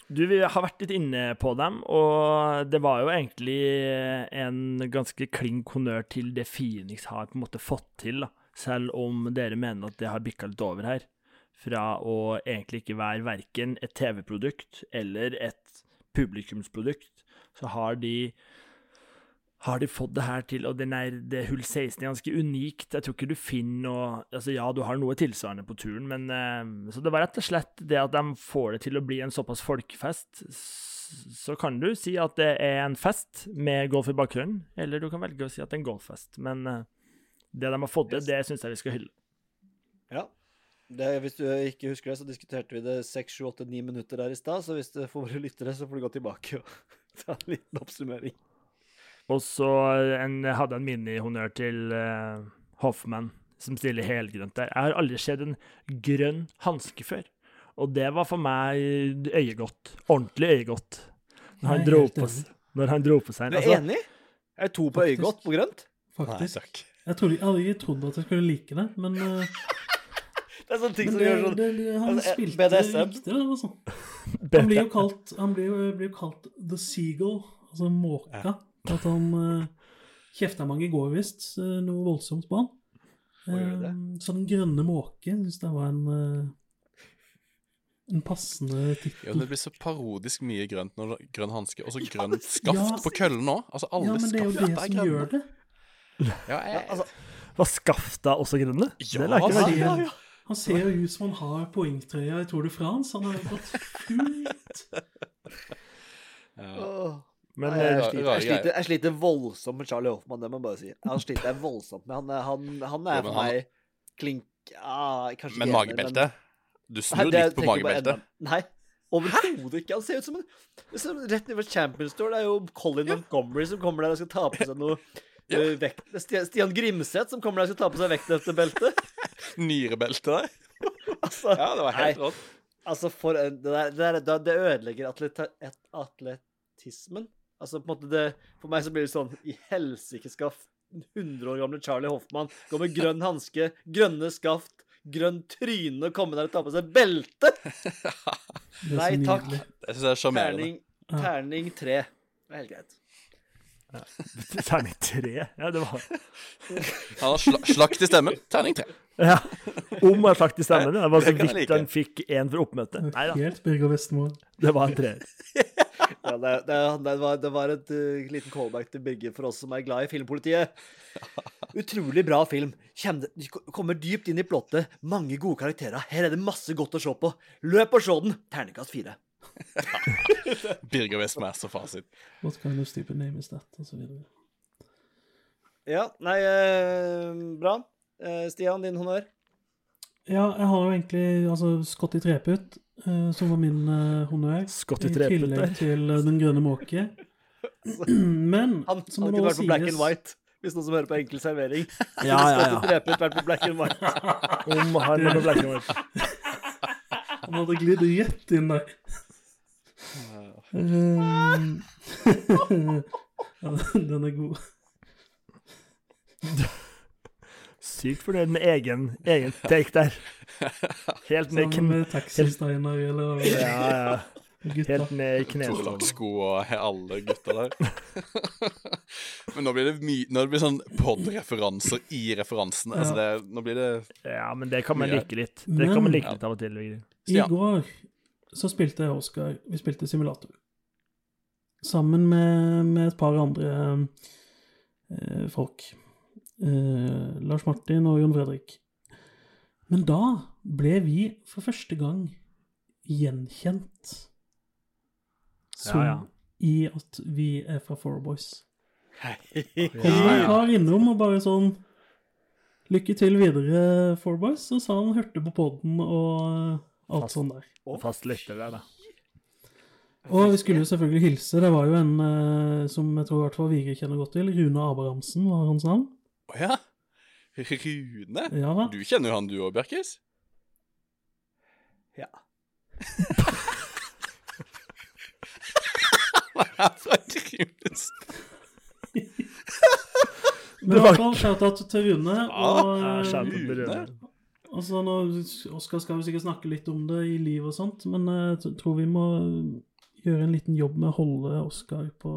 Du, vi har vært litt inne på dem, og det var jo egentlig en ganske klink honnør til det Phoenix har på en måte fått til, da. Selv om dere mener at det har bikka litt over her. Fra å egentlig ikke være verken et TV-produkt eller et publikumsprodukt, så har de har de fått det her til, og den er, det hull 16 er ganske unikt. Jeg tror ikke du finner noe Altså, ja, du har noe tilsvarende på turen, men eh, Så det var rett og slett det at de får det til å bli en såpass folkefest. Så kan du si at det er en fest med golf i bakgrunnen, eller du kan velge å si at det er en golffest. Men eh, det de har fått til, det syns jeg vi skal hylle. Ja. Det, hvis du ikke husker det, så diskuterte vi det 6-7-8-9 minutter der i stad. Så hvis du får våre lyttere, så får du gå tilbake og ta en liten oppsummering. Og så en, jeg en minihonnør til uh, Hoffman, som stiller helgrønt der. Jeg har aldri sett en grønn hanske før. Og det var for meg øyegodt. Ordentlig øyegodt. Når han, er dro på, når han dro på seg Du er Altså, enig? Er det to på Faktisk. øyegodt på grønt? Faktisk. Nei, Jeg trodde, jeg hadde ikke trodd at jeg skulle like det, men, uh, Det er sånne ting som det, gjør sånn det, det, han Altså, eh, spilte BDSM. riktig, da. Altså. Han blir jo kalt, han blir jo, blir kalt The Seagull, altså måka. At han uh, kjefta mange i går, visst. uh, noe voldsomt på han. Uh? Eh, så Den grønne måke syns jeg var en eh, en passende Ja, det blir så parodisk mye grønt når grønn hanske, og så grønn skaft Ja. på køllen òg. Altså, alle Ja, men det er jo det er som grønne. gjør det. Ja, jeg, altså, Var skafta også grønne? Ja, det ikke Han merke ser, han ser jo ut som han har poengtrøya i Tour de France. Han har jo fått fullt ja. Men Nei, eh, jeg, sliter, jeg, sliter, jeg sliter voldsomt med Charlie Hoffman, det må jeg bare si. Han sliter jeg voldsomt med. Han, han, han er Ja, for meg klink ah, Men magebeltet? magebelte? Du snur litt på magebeltet. Nei, overhodet ikke. Han ser ut som en ser Rett nede Champions Store, det er jo Colin Montgomery som kommer der og skal ta på seg noe Ja. uh, vekt... Stian, Grimseth som kommer der og skal ta på seg vektløftebelte. Nyrebelte der. Altså, Ja, det var helt rått. altså for en, det, der, det, der, det ødelegger atleta, atletismen. Altså på en måte det For meg så blir det sånn I helsike skal 100 år gamle Charlie Hoffmann gå med grønn hanske, grønne skaft, grønn tryne og komme der og ta på seg belte! Nei, takk. Jeg syns det er sjarmerende. Terning, terning tre. Det er helt greit. terning tre. Ja, det var Han har sla slakt i stemmen. Terning tre. Ja. Om han slakt i stemmen. Det var så vidt han fikk én for oppmøte. Nei da, Helt Birger Vestmo. det var en treer. Ja, det, det, det, var, det var et uh, liten callback til Birger for oss som er glad i Filmpolitiet. Utrolig bra film. Kjem, kommer dypt inn i plottet. Mange gode karakterer. Her er det masse godt å se på. Løp og se den. Terningkast fire. Birger Westmo er så fasit. What kind of stupid name is that? Og så videre. Ja, nei, eh, bra. Eh, Stian, din honnør? Ja, jeg har jo egentlig altså i Treput, som var min eh, honnør. I tillegg til eh, Den grønne måke. Men Han, som han kunne vært på black and white, hvis noen som hører på enkel servering. Ja, ja, ja. Treput vært på black and white. Om han var på Black and White. Han hadde glidd rett inn der. Eh, ja, den er god. Sykt fornøyd med egen, egen take der. Helt ned, Sammen med Taxi-Steiner eller ja, ja. gutta. Helt ned i knestående. Sko og alle gutta der. Men nå blir det mye Nå blir det sånn pod-referanser i referansene. Altså det, nå blir det Ja, men det kan man like litt. Det kan man like litt av og til. I går så spilte jeg Oscar. Vi spilte simulator. Sammen med, med et par andre eh, folk. Eh, Lars Martin og Jon Fredrik. Men da ble vi for første gang gjenkjent som Ja, ja. i at vi er fra Four Boys. Hei Kom en kar innom og bare sånn Lykke til videre, Four Boys. Og sa han hørte på poden og alt Fast. sånn der. Og Fast lytter der, da. Og vi skulle jo selvfølgelig hilse. Det var jo en eh, som jeg tror i hvert fall Vigre kjenner godt til. Rune Abrahamsen var hans navn. Å ja? Rune? Ja da. Du kjenner jo han du òg, Bjerkis? Ja. Hva er fra Krimus. Men i hvert fall shout-out til Rune. Og, Ja, eh, Rune. Altså, nå, Oskar skal jo sikkert snakke litt om det i liv og sånt, men jeg tror vi må gjøre en liten jobb med å holde Oskar på,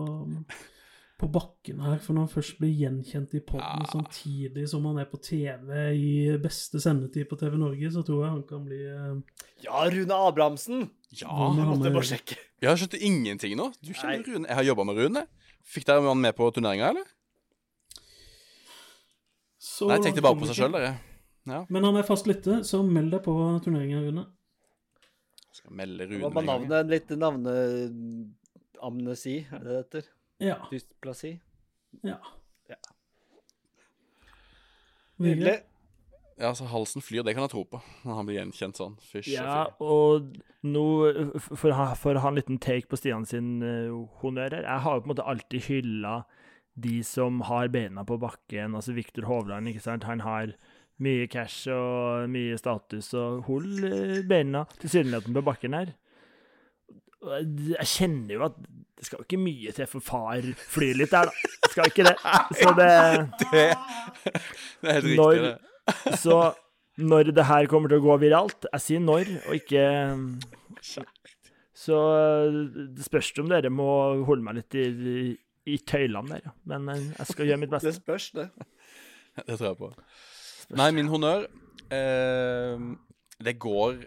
på bakken her. For når han først blir gjenkjent i poden Ja. samtidig som han er på TV i beste sendetid på TV Norge, så tror jeg han kan bli uh... Ja, Rune Abrahamsen! Ja. Hva Jeg måtte bare sjekke. Jeg skjønte ingenting nå. Du kjenner Nei. Rune. Jeg har jobba med Rune. Fikk dere han med på turneringa, eller? så Nei, jeg tenkte bare på seg sjøl, dere. Ja. Men han er fast lytter, så meld deg på turneringen, Rune. Skal melde Hva Rune var med navnet? Litt navneamnesi, er det det heter? Ja. Dysplasi? ja. Ja. Nydelig. Ja, altså, halsen flyr, det kan jeg tro på. Når han blir gjenkjent sånn. Fysj Ja, og og nå, for, for å ha en liten take på Stian sin uh, honnører Jeg har jo på en måte alltid hylla de som har beina på bakken. Altså Viktor Hovland, ikke sant. Han har mye cash og mye status og holder uh, beina tilsynelatende på bakken her. Jeg kjenner jo at det skal jo ikke mye til for far flyr litt der, da. Det skal ikke det. Så det Det, det er helt riktig, det. Så når det her kommer til å gå viralt Jeg sier når, og ikke Så det spørs om dere må holde meg litt i, i, tøylene der, ja. Men eh, jeg skal gjøre mitt Det beste. spørs, det. Det tror jeg på. Nei, min honnør eh, Det går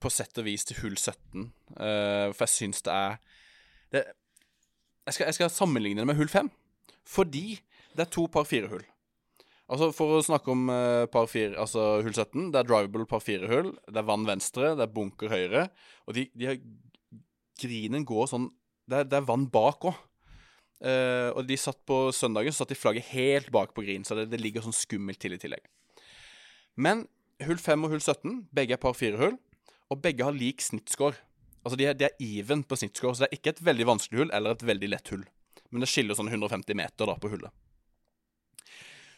på sett og vis til hull 17, uh, for jeg syns det er det, jeg, skal, jeg skal sammenligne det med hull 5, fordi det er to par fire-hull. Altså For å snakke om uh, par fire, altså hull 17, det er drivable par fire-hull. Det er vann venstre, det er bunker høyre. Og de, de har, grinen går sånn Det er, det er vann bak òg. Uh, og de satt på søndagen så satt de flagget helt bak på green, så det, det ligger sånn skummelt til i tillegg. Men hull 5 og hull 17, begge er par fire-hull, og begge har lik snittscore. Altså de er, de er even på snittscore, så det er ikke et veldig vanskelig hull eller et veldig lett hull. Men det skiller sånn 150 meter da på hullet.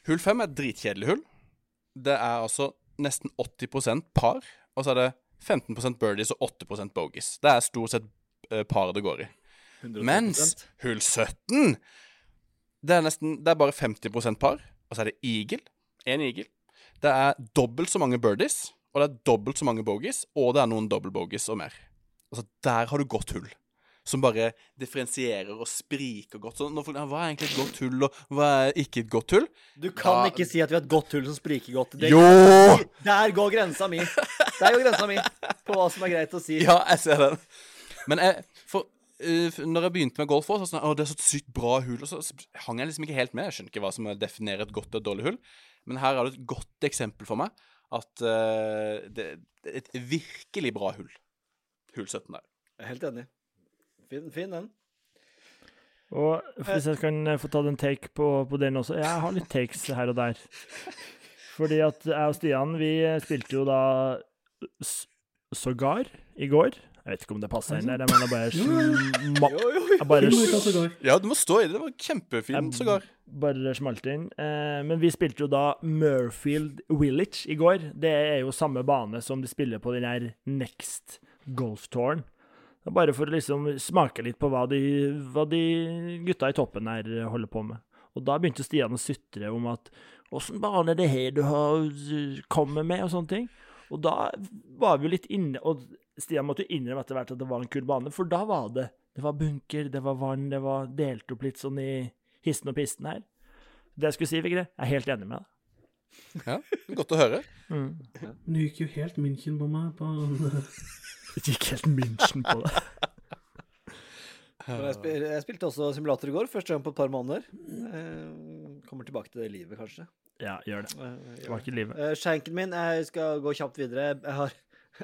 Hull 5 er et dritkjedelig hull. Det er altså nesten 80% par, og så er det 15% birdies og 8% bogies. Det er stort sett eh, par det går i. 100%. Mens hull 17 Det er nesten Det er bare 50% par. Og så er det eagle. Én eagle. Det er dobbelt så mange birdies, og det er dobbelt så mange bogies, og det er noen double bogies og mer. Altså, der har du godt hull. Som bare differensierer og spriker godt. Så når folk, ja, hva er egentlig et godt hull, og hva er ikke et godt hull? Du kan da... ikke si at vi har et godt hull som spriker godt. Det, Jo! Der går grensa mi. Der går grensa mi på hva som er greit å si. Ja, jeg ser den. Men jeg, for, uh, når jeg begynte med golf, også, så sånn, å, det er så sykt bra hull, og så, så hang jeg liksom ikke helt med. Jeg skjønner ikke hva som definerer et godt og et dårlig hull. Men her er det et godt eksempel for meg at uh, det, det er et virkelig bra hull. Hull 17 der. Jeg er helt enig. Fin, fin den. Og hvis jeg kan eh, få ta en take på, på den også Jeg har litt takes her og der. Fordi at jeg og Stian, vi spilte jo da Sågar i går. Jeg vet ikke om det passer inn der, jeg mener bare Jo, bare. Ja, du må stå i det. Det var kjempefint, sågar. bare smalt inn. Eh, men vi spilte jo da Murfield Village i går. Det er jo samme bane som de spiller på den her Next Golf-touren. Er Bare for å liksom smake litt på hva de, hva de gutta i toppen her holder på med. Og da begynte Stian å sutre om at Åssen bane er det her du har uh, kommet med, og sånne ting. Og da var vi jo litt inne Og Stian måtte jo innrømme etter hvert at det var en kul bane, for da var det Det var bunker, det var vann, det var delt opp litt sånn i hissen og pisten her. Det jeg skulle si, Vigre, jeg er helt enig med deg. Ja, Godt å høre. Mm. Ja. du gikk jo helt München på meg. På, Det gikk helt München på deg. Jeg, spil, jeg spilte også simulator i går, første gang på et par måneder. Eh, kommer tilbake til det livet, kanskje. Ja, gjør det. Eh, gjør det. Tilbake til livet. Eh, skjenken min Jeg skal gå kjapt videre. Jeg har,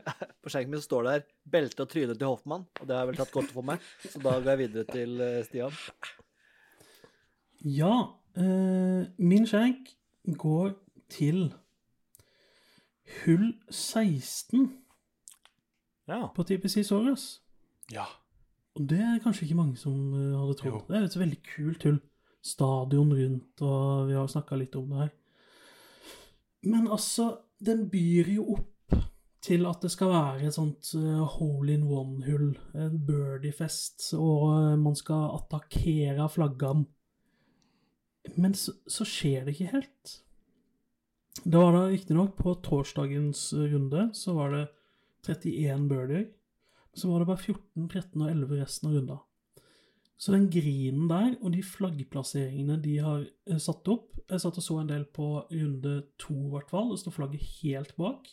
på skjenken min så står det her 'belte og trynet til Hoffmann', og det har jeg vel tatt godt for meg. Så da går jeg videre til eh, Stian. ja, eh, min skjenk går til hull 16 Ja. på TPC Soras. Ja. Og det er kanskje ikke mange som eh, hadde trodd. Jo. Det er et veldig kult hull. Stadion rundt, og vi har snakka litt om det her. Men altså, den byr jo opp til at det skal være et sånt eh, hole in one-hull. En birdiefest, og eh, man skal attakkere flaggene. Men så, så skjer det ikke helt. Det var da riktignok på torsdagens runde så var det 31 birdier. Så var det bare 14, 13 og 11 resten av runda. Så den grinen der, og de flaggplasseringene de har eh, satt opp Jeg satt og så en del på runde to, i hvert fall. Det står flagget helt bak.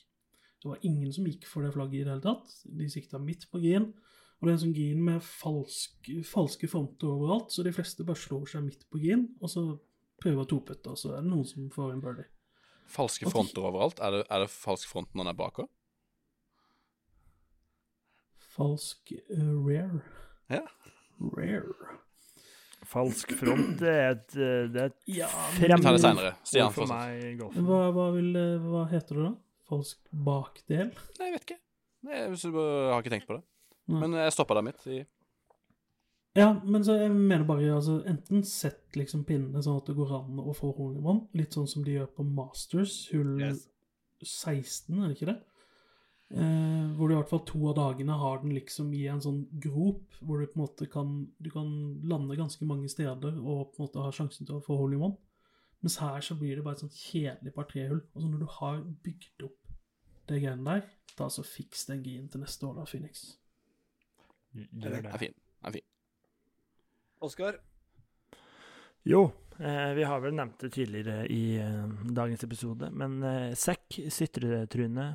Det var ingen som gikk for det flagget i det hele tatt. De sikta midt på green. Og det er en sånn green med falsk, falske fronter overalt, så de fleste bare slår seg midt på green, og så prøver å toputte, og så er det noen som får en birdie. Falske fronter overalt. Er det, er det falsk front når den er bak òg? Falsk uh, rare. Ja. Rare. Falsk front, det er et, eh, det er et Ja, det fremmed ord for meg i. Hva, hva, vil, eh, hva heter det da? Falsk bakdel? Nei, jeg vet ikke. Jeg har ikke tenkt på det. Nei. Men jeg stoppa deg midt. I, Ja, men så jeg mener bare altså, enten sett liksom pinnene sånn at det går an å få hole i one, litt sånn som de gjør på Masters, hull Yes. 16, er det ikke det? Eh, hvor du i hvert fall to av dagene har den liksom i en sånn grop, hvor du på en måte kan Du kan lande ganske mange steder og på en måte ha sjansen til å få hole i one. Mens her så blir det bare et sånt kjedelig par trehull. Og så når du har bygd opp det greiene der, da så fiks den gien til neste år, da, Phoenix. Gjør er det. fin. Er fin. Oskar? Jo, eh, vi har vel nevnt det tidligere i eh, dagens episode, men eh, Sekk, sutretryne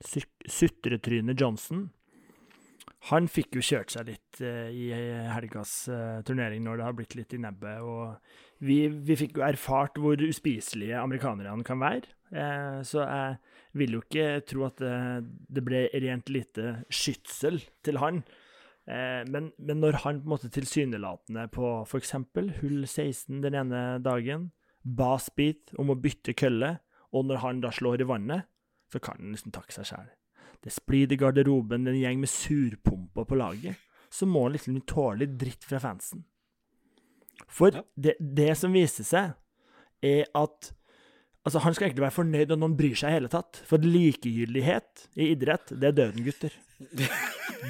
Sutretryne Johnson Han fikk jo kjørt seg litt eh, i helgas eh, turnering når det har blitt litt i nebbet, og vi, vi fikk jo erfart hvor uspiselige amerikanerne kan være. Eh, så jeg vil jo ikke tro at det, det ble rent lite skytsel til han. Eh, men, men når han på en måte tilsynelatende på f.eks. hull 16 den ene dagen ba Speed om å bytte kølle, og når han da slår i vannet, så kan han liksom takke seg sjæl. Det er splid i garderoben, det er en gjeng med surpumper på laget. Så må han liksom tåle litt dritt fra fansen. For Ja. det, det som viser seg, er at Altså, Han skal egentlig være fornøyd om noen bryr seg i hele tatt. For likegyldighet i idrett, det er døden, gutter.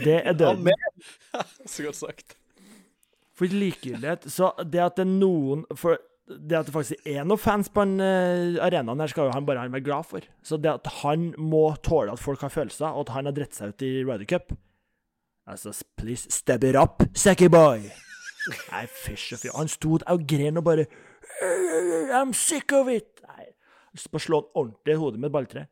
Det er døden. Så godt sagt. For likegyldighet Så det at det er noen For det at det faktisk er noen fans på den uh, arenaen her, skal jo han bare han være glad for. Så det at han må tåle at folk har følelser, og at han har dritt seg ut i Ryder Cup Altså, please step it up, Sacky boy! Nei, fysj og fy. Han sto der og gren og bare I'm sick of it! Nei, lyst til å slå han ordentlig i hodet med et balltre.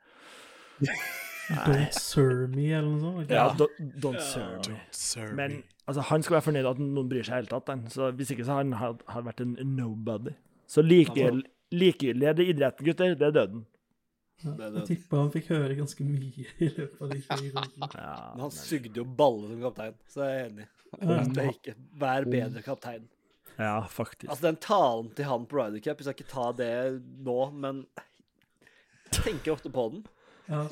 Don't serve me, eller noe sånt. Okay. Ja, don't, don't serve me. Sir. Men altså, han skal være fornøyd at noen bryr seg i hele tatt. Han. Så Hvis ikke så har han vært en nobody. Så likegyldig likegyldig er det idretten, gutter. Det er døden. Ja, jeg tipper han fikk høre ganske mye i løpet av de fire rundene. Ja, Men han sugde jo balle som kaptein, så jeg er enig. Er ikke Vær bedre kaptein. ja, faktisk. Altså, den talen til han på Ryder Cup, vi skal ikke ta det nå, men jeg tenker ofte på den. Ja,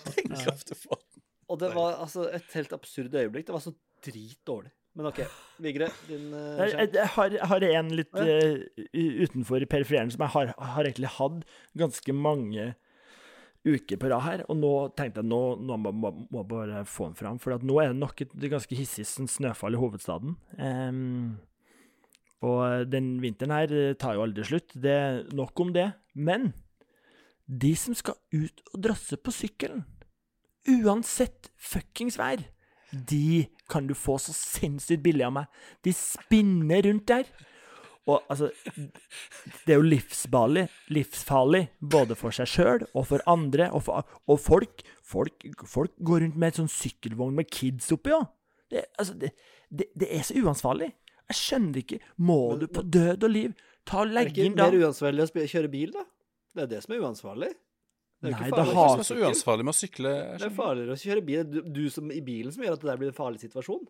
ofte på den. Og det var altså et helt absurd øyeblikk. Det var så dritdårlig. Men OK, Vigre, din uh, Jeg, jeg, har, jeg har en litt eh, utenfor periferien som jeg har, har egentlig hatt ganske mange uker på rad her. Og nå tenkte jeg nå, nå må jeg bare få den fram, for at nå er det nok et ganske hissig sånn snøfall i hovedstaden. Um, og den vinteren her eh, tar jo aldri slutt. Det er nok om det. Men de som skal ut og drasse på sykkelen, uansett fuckings vær, de kan du få så sinnssykt billig av meg. De spinner rundt der. Og altså Det er jo livsfarlig, livsfarlig både for seg sjøl og for andre. Og, for, og folk, folk, folk går rundt med et sånn sykkelvogn med kids oppi òg. Det, altså, det, det, det er så uansvarlig. Jeg skjønner ikke. Må du på død og liv ta og Er det ikke mer uansvarlig å kjøre bil, da? Det er det som er uansvarlig. Det er jo Nei, ikke farlig å har- Det er så uansvarlig med å sykle. Det er farligere å kjøre bil. Du, du som i bilen som gjør at det der blir en farlig situasjon.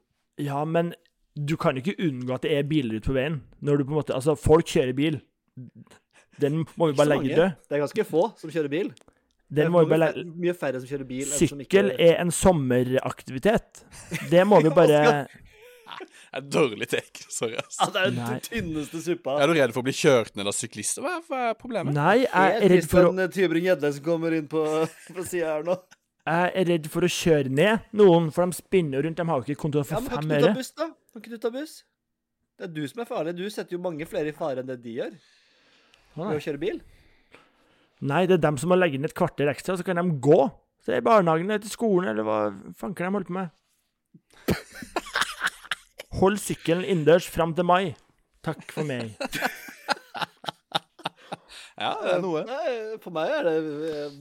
Ja, men du kan ikke unngå at det er biler ute på veien. Når du på en måte Altså, folk kjører bil. Den må vi bare legge død. Det er ganske få som kjører bil. Den må vi bare legge mye færre som kjører bil. som ikke- Sykkel er en sommeraktivitet. Det må vi bare Det er dårlig take. Sorry, ass. Ja, det er Nei. den tynneste suppa. Er du redd for å bli kjørt ned av syklister? Hva er, hva er problemet? Nei, jeg er redd for å, Kristian Tybring-Gjedde som kommer inn på, på sida her nå. jeg er redd for å kjøre ned noen, for de spinner rundt. De har jo ikke konto Ja, for men kan fem ikke du ta øre. buss, da? Kan ikke du ta buss? Det er du som er farlig. Du setter jo mange flere i fare enn det de gjør ved å kjøre bil. Nei, det er dem som må legge inn et kvarter ekstra, så kan de gå. til det er barnehagen eller til skolen, eller hva fanker de holder på med. Hold sykkelen innendørs fram til mai. Takk for meg. Ja, det er noe. Nei, for meg er det eh,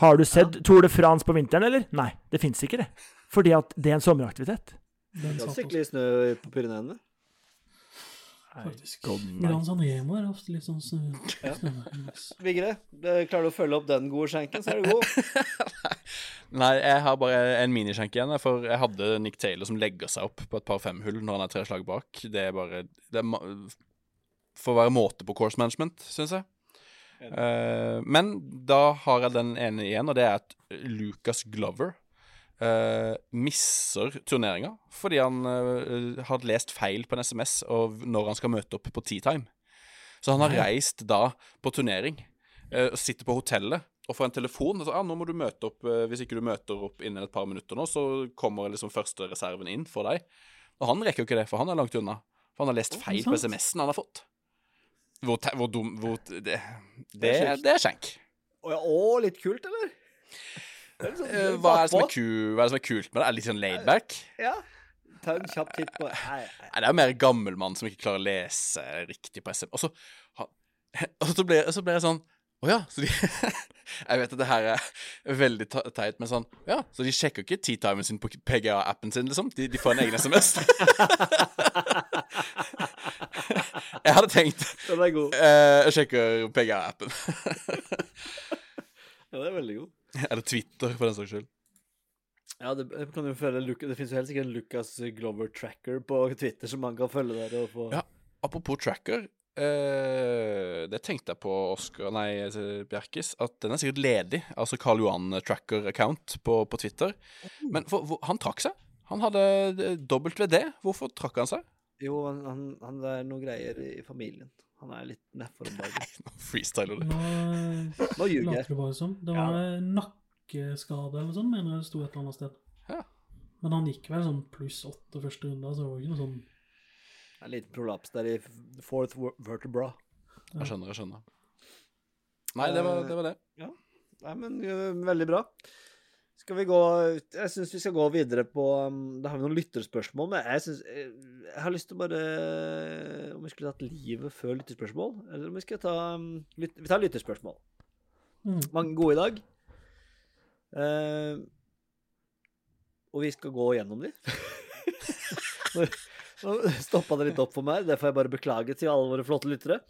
Har du sett Tour de France på vinteren, eller? Nei, det fins ikke, det. Fordi at det er en sommeraktivitet. Det sykle i snø på Pyreneene. faktisk. Gran San Remo er ofte litt sånn snø... Ja. Vigre, det- klarer du å følge opp den gode skjenken, så er du god. Nei, jeg har bare en miniskjenk igjen. For jeg hadde Nick Taylor som legger seg opp på et par femhull når han er tre slag bak. Det er bare det Får være måte på course management, syns jeg. Uh, men da har jeg den ene igjen, og det er at Lucas Glover uh, misser turneringa fordi han uh, har lest feil på en SMS og når han skal møte opp på tea time. Så han har reist da på turnering, og sitter på hotellet og får en telefon. Og så, ja, 'Nå må du møte opp. eh, Hvis ikke du møter opp innen et par minutter nå, så kommer liksom første reserven inn for deg.' Og han rekker jo ikke det, for han er langt unna. For han har lest feil på? SMS-en han har fått. Hvor, te- hvor dum hvor, Det, det, Det er er skjenk. Å ja, å, litt kult, eller? Er sånn- Eh, Hva er, det som er ku, hva er det som er kult med det? Er det litt sånn laidback? Ja. Ta en kjapp titt på Nei, nei. Nei, det er jo mer gammelmann som ikke klarer å lese riktig på SM. Og så, han- og så, ble, så ble jeg sånn Å ja. Så de, jeg vet at det her er veldig teit, men sånn Ja, så de sjekker ikke tea-timen sin på PGA-appen sin, liksom? De, de får en egen SMS? jeg hadde tenkt Den er god. eh, Jeg sjekker PGA-appen. Ja, det er veldig god. Eller Twitter, for den saks skyld. Ja, det, kan jo følge det finnes jo helt sikkert en Lucas Glover tracker på Twitter som man kan følge der og få Ja. Apropos tracker. Eh, det tenkte jeg på Oscar, nei, eh, Bjerkis, at den er sikkert ledig. Altså Karl Johan Tracker-account på, på Twitter. Men for, for, han trakk seg. Han hadde eh, WD. Hvorfor trakk han seg? Jo, han, han, han det er noen greier i familien. Han er litt nedfor om dagen. Freestyler du. Nå Nå ljuger jeg. Det var nakkeskade eller noe sånt, mener jeg det sto et eller annet sted. Ja. Men han gikk vel sånn pluss åtte første runde, så det var ikke noe sånn En liten prolaps der i fourth vertebra. Jeg skjønner, jeg skjønner. Nei, det var det. Var det. Nei, men øh, veldig bra. Skal vi gå Jeg syns vi skal gå videre på um, Da har vi noen lytterspørsmål, men jeg syns Jeg har lyst til å bare Om vi skulle tatt livet før lytterspørsmål, eller om vi skal ta um, lyt, Vi tar lytterspørsmål. mm. Mange gode i dag. Uh, og vi skal gå gjennom de. Nå- Nå stoppa det litt opp for meg. Det får jeg bare beklage til alle våre flotte lyttere.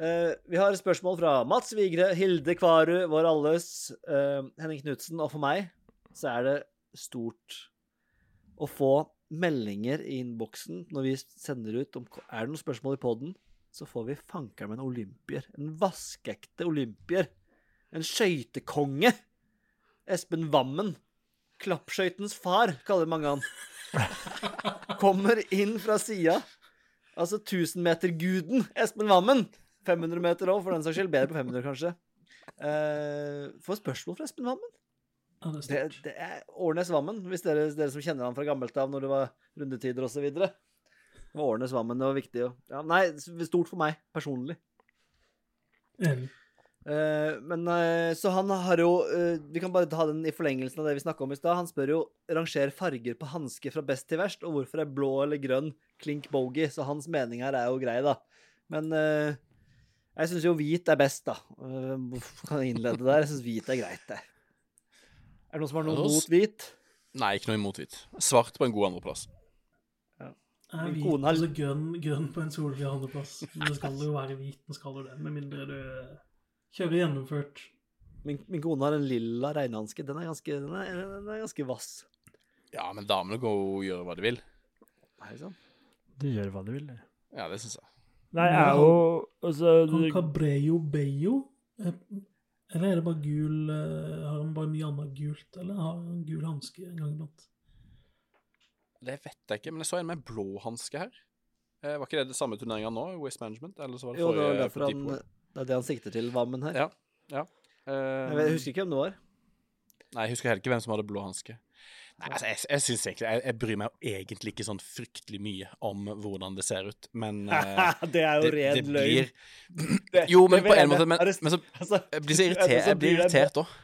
Eh, vi har spørsmål fra Mats Vigre, Hilde Kvaru, vår alles, eh, Henning Knutsen, og for meg så er det stort å få meldinger i innboksen når vi sender ut om Er det noen spørsmål i poden, så får vi fankeren med en olympier. En vaskeekte olympier. En skøytekonge. Espen Wammen. Klappskøytens far, kaller mange han. Kommer inn fra sida. Altså 1000-meterguden Espen Wammen. 500 meter òg, for den saks skyld. Bedre på 500, kanskje. Uh, får spørsmål fra Espen Wammen. Ja, det er Det, det er Årnes Vammen, hvis dere, dere som kjenner han fra gammelt av når det var rundetider osv. Det var Årnes Vammen, det var viktig. Og, Ja, nei, stort for meg personlig. Enig. Eh, men eh, så han har jo eh, Vi kan bare ta den i forlengelsen av det vi snakka om i stad. Han spør jo ranger farger på hansker fra best til verst, og hvorfor er blå eller grønn klink bogey. Så hans mening her er jo grei, da. Men eh, jeg syns jo hvit er best, da. Eh, Hvorfor kan jeg innlede der? Jeg syns hvit er greit, det. Er det noen som har noe Ja, mot hvit? Nei, ikke noe imot hvit. Svart på en god andreplass. Er hvit, kone altså grønn, grønn på en solfri andreplass. Men det skal jo være hvit, den skal jo det. Med mindre du kjører gjennomført. Min, min kone har en lilla regnhanske. Den er ganske, den er, den er ganske vass. Ja, men damene går og gjør hva de vil. Nei, sånn? Du gjør hva du vil. du. Ja, det syns jeg. Nei, jeg er jo altså, Han du- Cabreyo Beyo eh, Eller er det bare gul eh, Har han bare mye annet gult, eller har han gul hanske en gang iblant? Det vet jeg ikke, men jeg så en med blå hanske her. Eh, var ikke det det samme turneringa nå? Waste Management? Eller så var det Jo, det var derfor han? Det er det han sikter til, Vammen her. Ja. ja. Uh, Jeg, husker ikke hvem det var. Nei, jeg husker heller ikke hvem som hadde blå hanske. Nei, altså, jeg, jeg synes egentlig jeg, jeg bryr meg egentlig ikke sånn fryktelig mye om hvordan det ser ut, men uh, det er jo ren løgn. blir Jo, men på en måte Men, men så altså, jeg blir så er irritert, jeg blir irritert òg.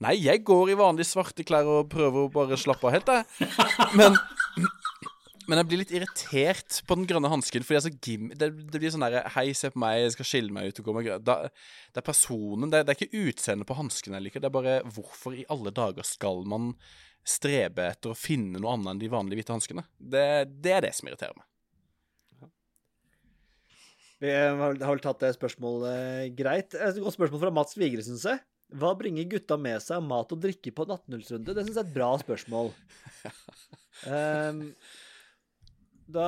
Nei, jeg går i vanlige svarte klær og prøver å bare slappe av helt, jeg. Men men jeg blir litt irritert på den grønne hansken. Fordi altså, det, det blir sånn derre Hei, se på meg, jeg skal skille meg ut og gå med grønn da, Det er personen, det, det er ikke utseendet på hansken jeg liker. Det er bare hvorfor i alle dager skal man strebe etter å finne noe annet enn de vanlige hvite hanskene? Det, det er det som irriterer meg. Vi har vel- tatt det spørsmålet greit. Et godt spørsmål fra Mats Vigre, syns jeg. Hva bringer gutta med seg av mat og drikke på en 18-hullsrunde? Det syns jeg er et bra spørsmål. Ehm, da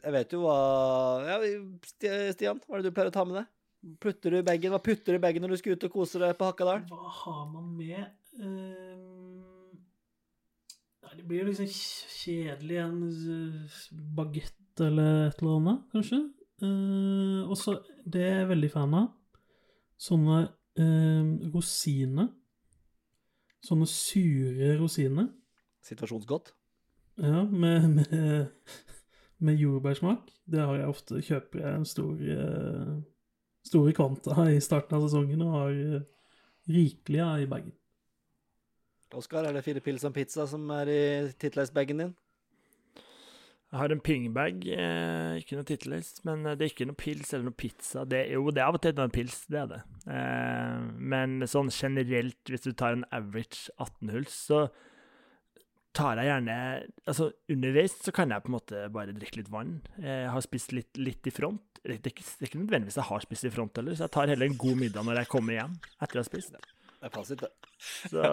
Jeg vet jo hva ja, Stian, hva er det du pleier å ta med deg? Putter du bagen? Hva putter du i bagen når du skal ut og kose deg på Hakadal? Hva har man med? Um, Nei, det blir liksom kjedelig. En eh, bagett eller et eller annet, kanskje. Uh, og så Det er jeg veldig fan av. Sånne uh, rosiner. Sånne sure rosiner. Situasjonsgodt. Ja, med, med, med jordbærsmak. Det har jeg ofte. Kjøper jeg en stor eh, store kvanta i starten av sesongen og har eh, rikelig av i bagen. Oskar, er det fire pils og pizza som er i titleisbagen din? Jeg har en pingbag, eh, ikke noe titleis, men eh, det er ikke noe pils eller noe pizza. Det, jo, det er av og til noen pils, det er det. Eh, men sånn generelt, hvis du tar en average 18-hulls, så tar jeg gjerne Altså, underveis så kan jeg på en måte bare drikke litt vann. Jeg har spist litt, litt i front. Det er, ikke, det er ikke nødvendigvis jeg har spist i front heller, så jeg tar heller en god middag når jeg kommer hjem etter å ha spist. Det er fasit, det. Så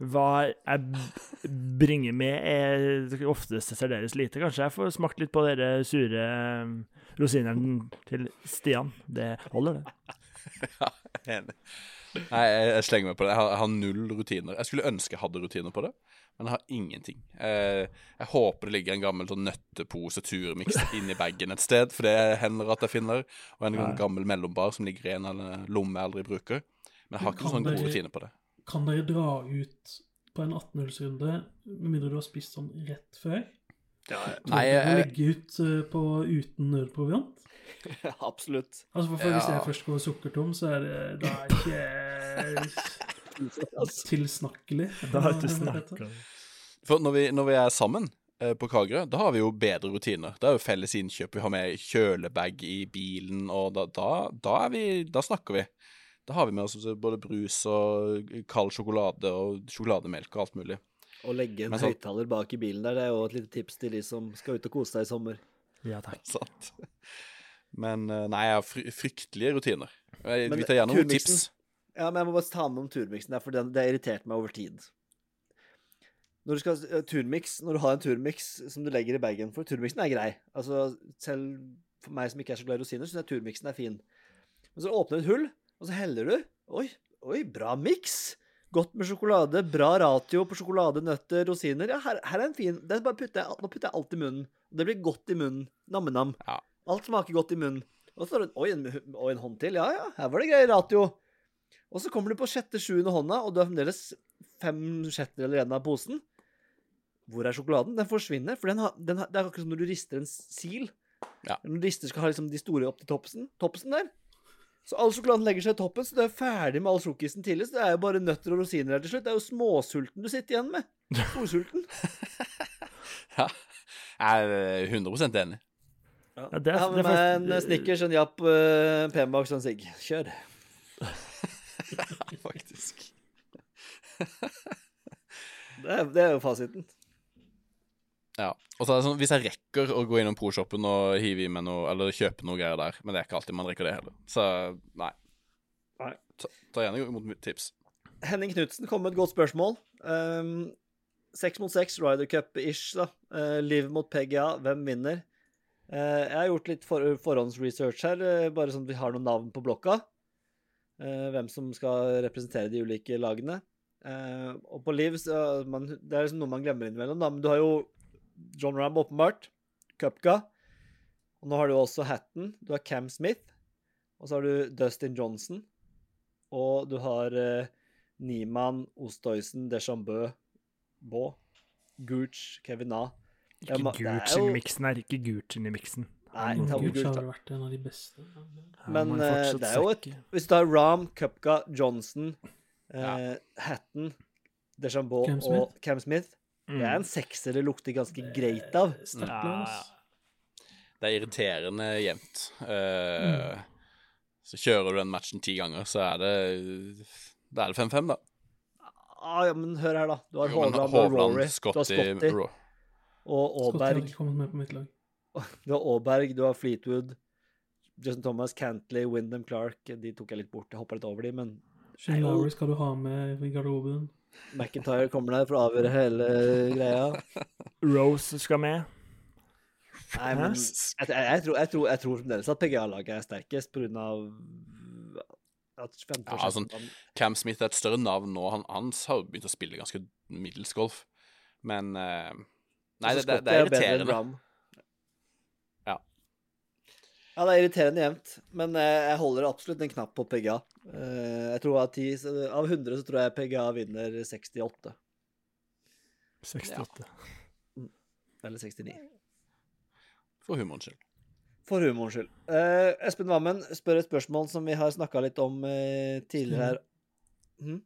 hva jeg bringer med, er oftest serveres lite. Kanskje jeg får smakt litt på de sure eh, rosinene til Stian. Det holder, det. Ja, Enig. Nei, jeg, jeg slenger meg på det. Jeg har, jeg har null rutiner. Jeg skulle ønske jeg hadde rutiner på det, men jeg har ingenting. Eh, jeg håper det ligger en gammel sånn nøttepose turmiks inni bagen et sted, for det hender at jeg finner, og en Nei. gammel mellombar som ligger i en eller lomme jeg aldri bruker. Men jeg har ikke sånn gode rutiner på det. Kan dere dra ut på en 18-hullsrunde med mindre du har spist sånn rett før? Nei, dere å jeg, legge ut eh, på uten nødproviant? Absolutt. Altså, for, for Hvis jeg først går sukkertom, så er det da ikke tilsnakkelig. Da er det? For når vi, når vi er sammen eh, på Kagerø, da har vi jo bedre rutiner. Da er jo felles innkjøp. Vi har med kjølebag i bilen, og da, da, da, er vi, da snakker vi. Da har vi med oss både brus og kald sjokolade og sjokolademelk og alt mulig. Å legge en sånn- høyttaler bak i bilen der, det er jo et lite tips til de som skal ut og kose seg i sommer. Ja takk. Sant. Men eh, nei, jeg har fry fryktelige rutiner. Jeg, vi tar gjerne noen tips. Ja, men jeg må bare ta med om turmiksen for det har irritert meg over tid. Når du skal uh, turmix, når du har en turmix som du legger i bagen For Turmiksen er grei. Altså, selv for meg som ikke er så glad i rosiner, syns jeg turmiksen er fin. Men så åpner du et hull, og så heller du. Oi, oi, bra miks! Godt med sjokolade, bra ratio på sjokolade, nøtter, rosiner. Ja, her, her er en fin putter jeg, Nå putter jeg alt i munnen. Og det blir godt i munnen. Namme-nam. Ja. Alt smaker godt i munnen. Og så Oi, en, og en hånd til. Ja, ja, her var det grei ratio. Og så kommer du på sjette-sjuende hånda, og du har fremdeles fem sjettedeler igjen av posen. Hvor er sjokoladen? Den forsvinner. For den har, den har, det er akkurat som når du rister en sil. Ja. Når du rister skal ha liksom de store opp til toppsen, toppsen der. Så all sjokoladen legger seg i toppen, så du er ferdig med all sjokkisen tidlig. Så det er jo bare nøtter og rosiner her til slutt. Det er jo småsulten du sitter igjen med. Storsulten. Ja. Jeg er 100% enig. Ja, det er- med det er meg en Snickers, en Japp, uh, en P-Max og en sigg. Kjør. Faktisk. Det er, det er jo fasiten. Ja. Og så er det sånn, hvis jeg rekker å gå innom pro-shoppen og hive i meg noe, eller kjøpe noe greier der, men det er ikke alltid man rekker det heller. Så nei. Nei. Ta, ta gjerne imot mitt tips. Henning Knutsen kom med et godt spørsmål. Um, Seks mot seks, Ryder Cup-ish, da. Uh, Liv mot PGA, hvem vinner? Uh, jeg har gjort litt for forhåndsresearch her, uh, bare sånn at vi har noen navn på blokka. Uh, hvem som skal representere de ulike lagene. Og på Liv Det er liksom noe man glemmer innimellom, da. Men du har jo John Ramm, åpenbart. Cupka. Og nå har du også Hatton. Du har Cam Smith. Og så har du Dustin Johnson. Og du har Niemann, Ostoysen, Deschambø, Baa, Gooch, Kevin A. Ikke ma- det er Gucci i jo- miksen her. Ikke Gucci i miksen. Nei, Mm. Gooch Gooch, har vært en av de beste. Ja, Men, må eh, det er jo et- Hvis du har Ram, Cupga, Johnson, eh, Ja. Hatton, Deschambault Cam og Cam Smith Det er en sekser det lukter ganske greit av. Det er irriterende jevnt. Eh, Så kjører du den matchen ti ganger, så er det Da er det 5-5, da. Ah, ja, men hør her, da. Du har Hovland, og Rory. Rory, du har Scotty, Scotty og Aaberg. ikke kommet med på mitt lag. Du har Aaberg, du har Fleetwood, Justin Thomas, Cantley, Wyndham Clark. De tok jeg litt bort. Jeg hoppa litt over de, men Shane Lowry skal du ha med i garderoben. McIntyre kommer der for å avgjøre hele greia. Rose skal med. Nei, men jeg, jeg, jeg, tror, jeg, tror, jeg tror fremdeles at PGA-laget er sterkest pga. at femte- Ja, sånn- Cam Smith er et større navn nå. Han, han har begynt å spille ganske middels golf. Men eh, Nei, det, det, det er irriterende. Ja. Ja, det er irriterende jevnt, men eh, jeg holder absolutt en knapp på PGA. Eh, jeg tror av, 10, av 100 så tror jeg PGA vinner 68. 68. Eller 69. For humorens skyld. For humorens skyld. Eh, Espen Wammen spør et spørsmål som vi har snakka litt om eh, tidligere her. Hm?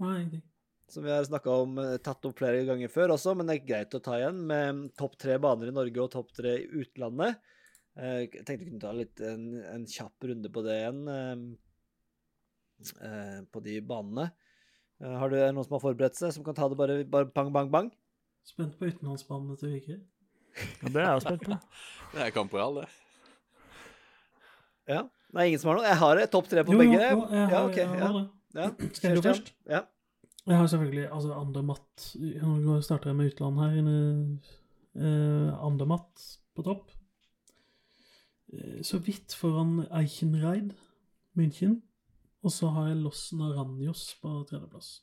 Nei, ingenting. Som vi har snakka om, eh, tatt opp flere ganger før også, men det er greit å ta igjen. Med topp tre baner i Norge og topp tre i utlandet. Eh, Jeg tenkte vi kunne ta litt en, en kjapp runde på det igjen. eh, På de banene. Har du noen som har forberedt seg, som kan ta det bare, bare bang, bang, bang? Spent på utenlandsbanene til Vigre. Ja, det er jeg spent på. Det er Camporeal, det. Ja. Det er ingen som har noe? Jeg har topp tre på Jo, begge. jo, jeg har, ja, okay, jeg Ja. det. Ja. Skal jeg gå først? Ja. Jeg har selvfølgelig altså Andermatt Nå starter jeg med utlandet her. Eh, Andermatt på topp. Eh, så vidt foran Eichenreid, München. Og så har jeg Los Naranjos på tredjeplass.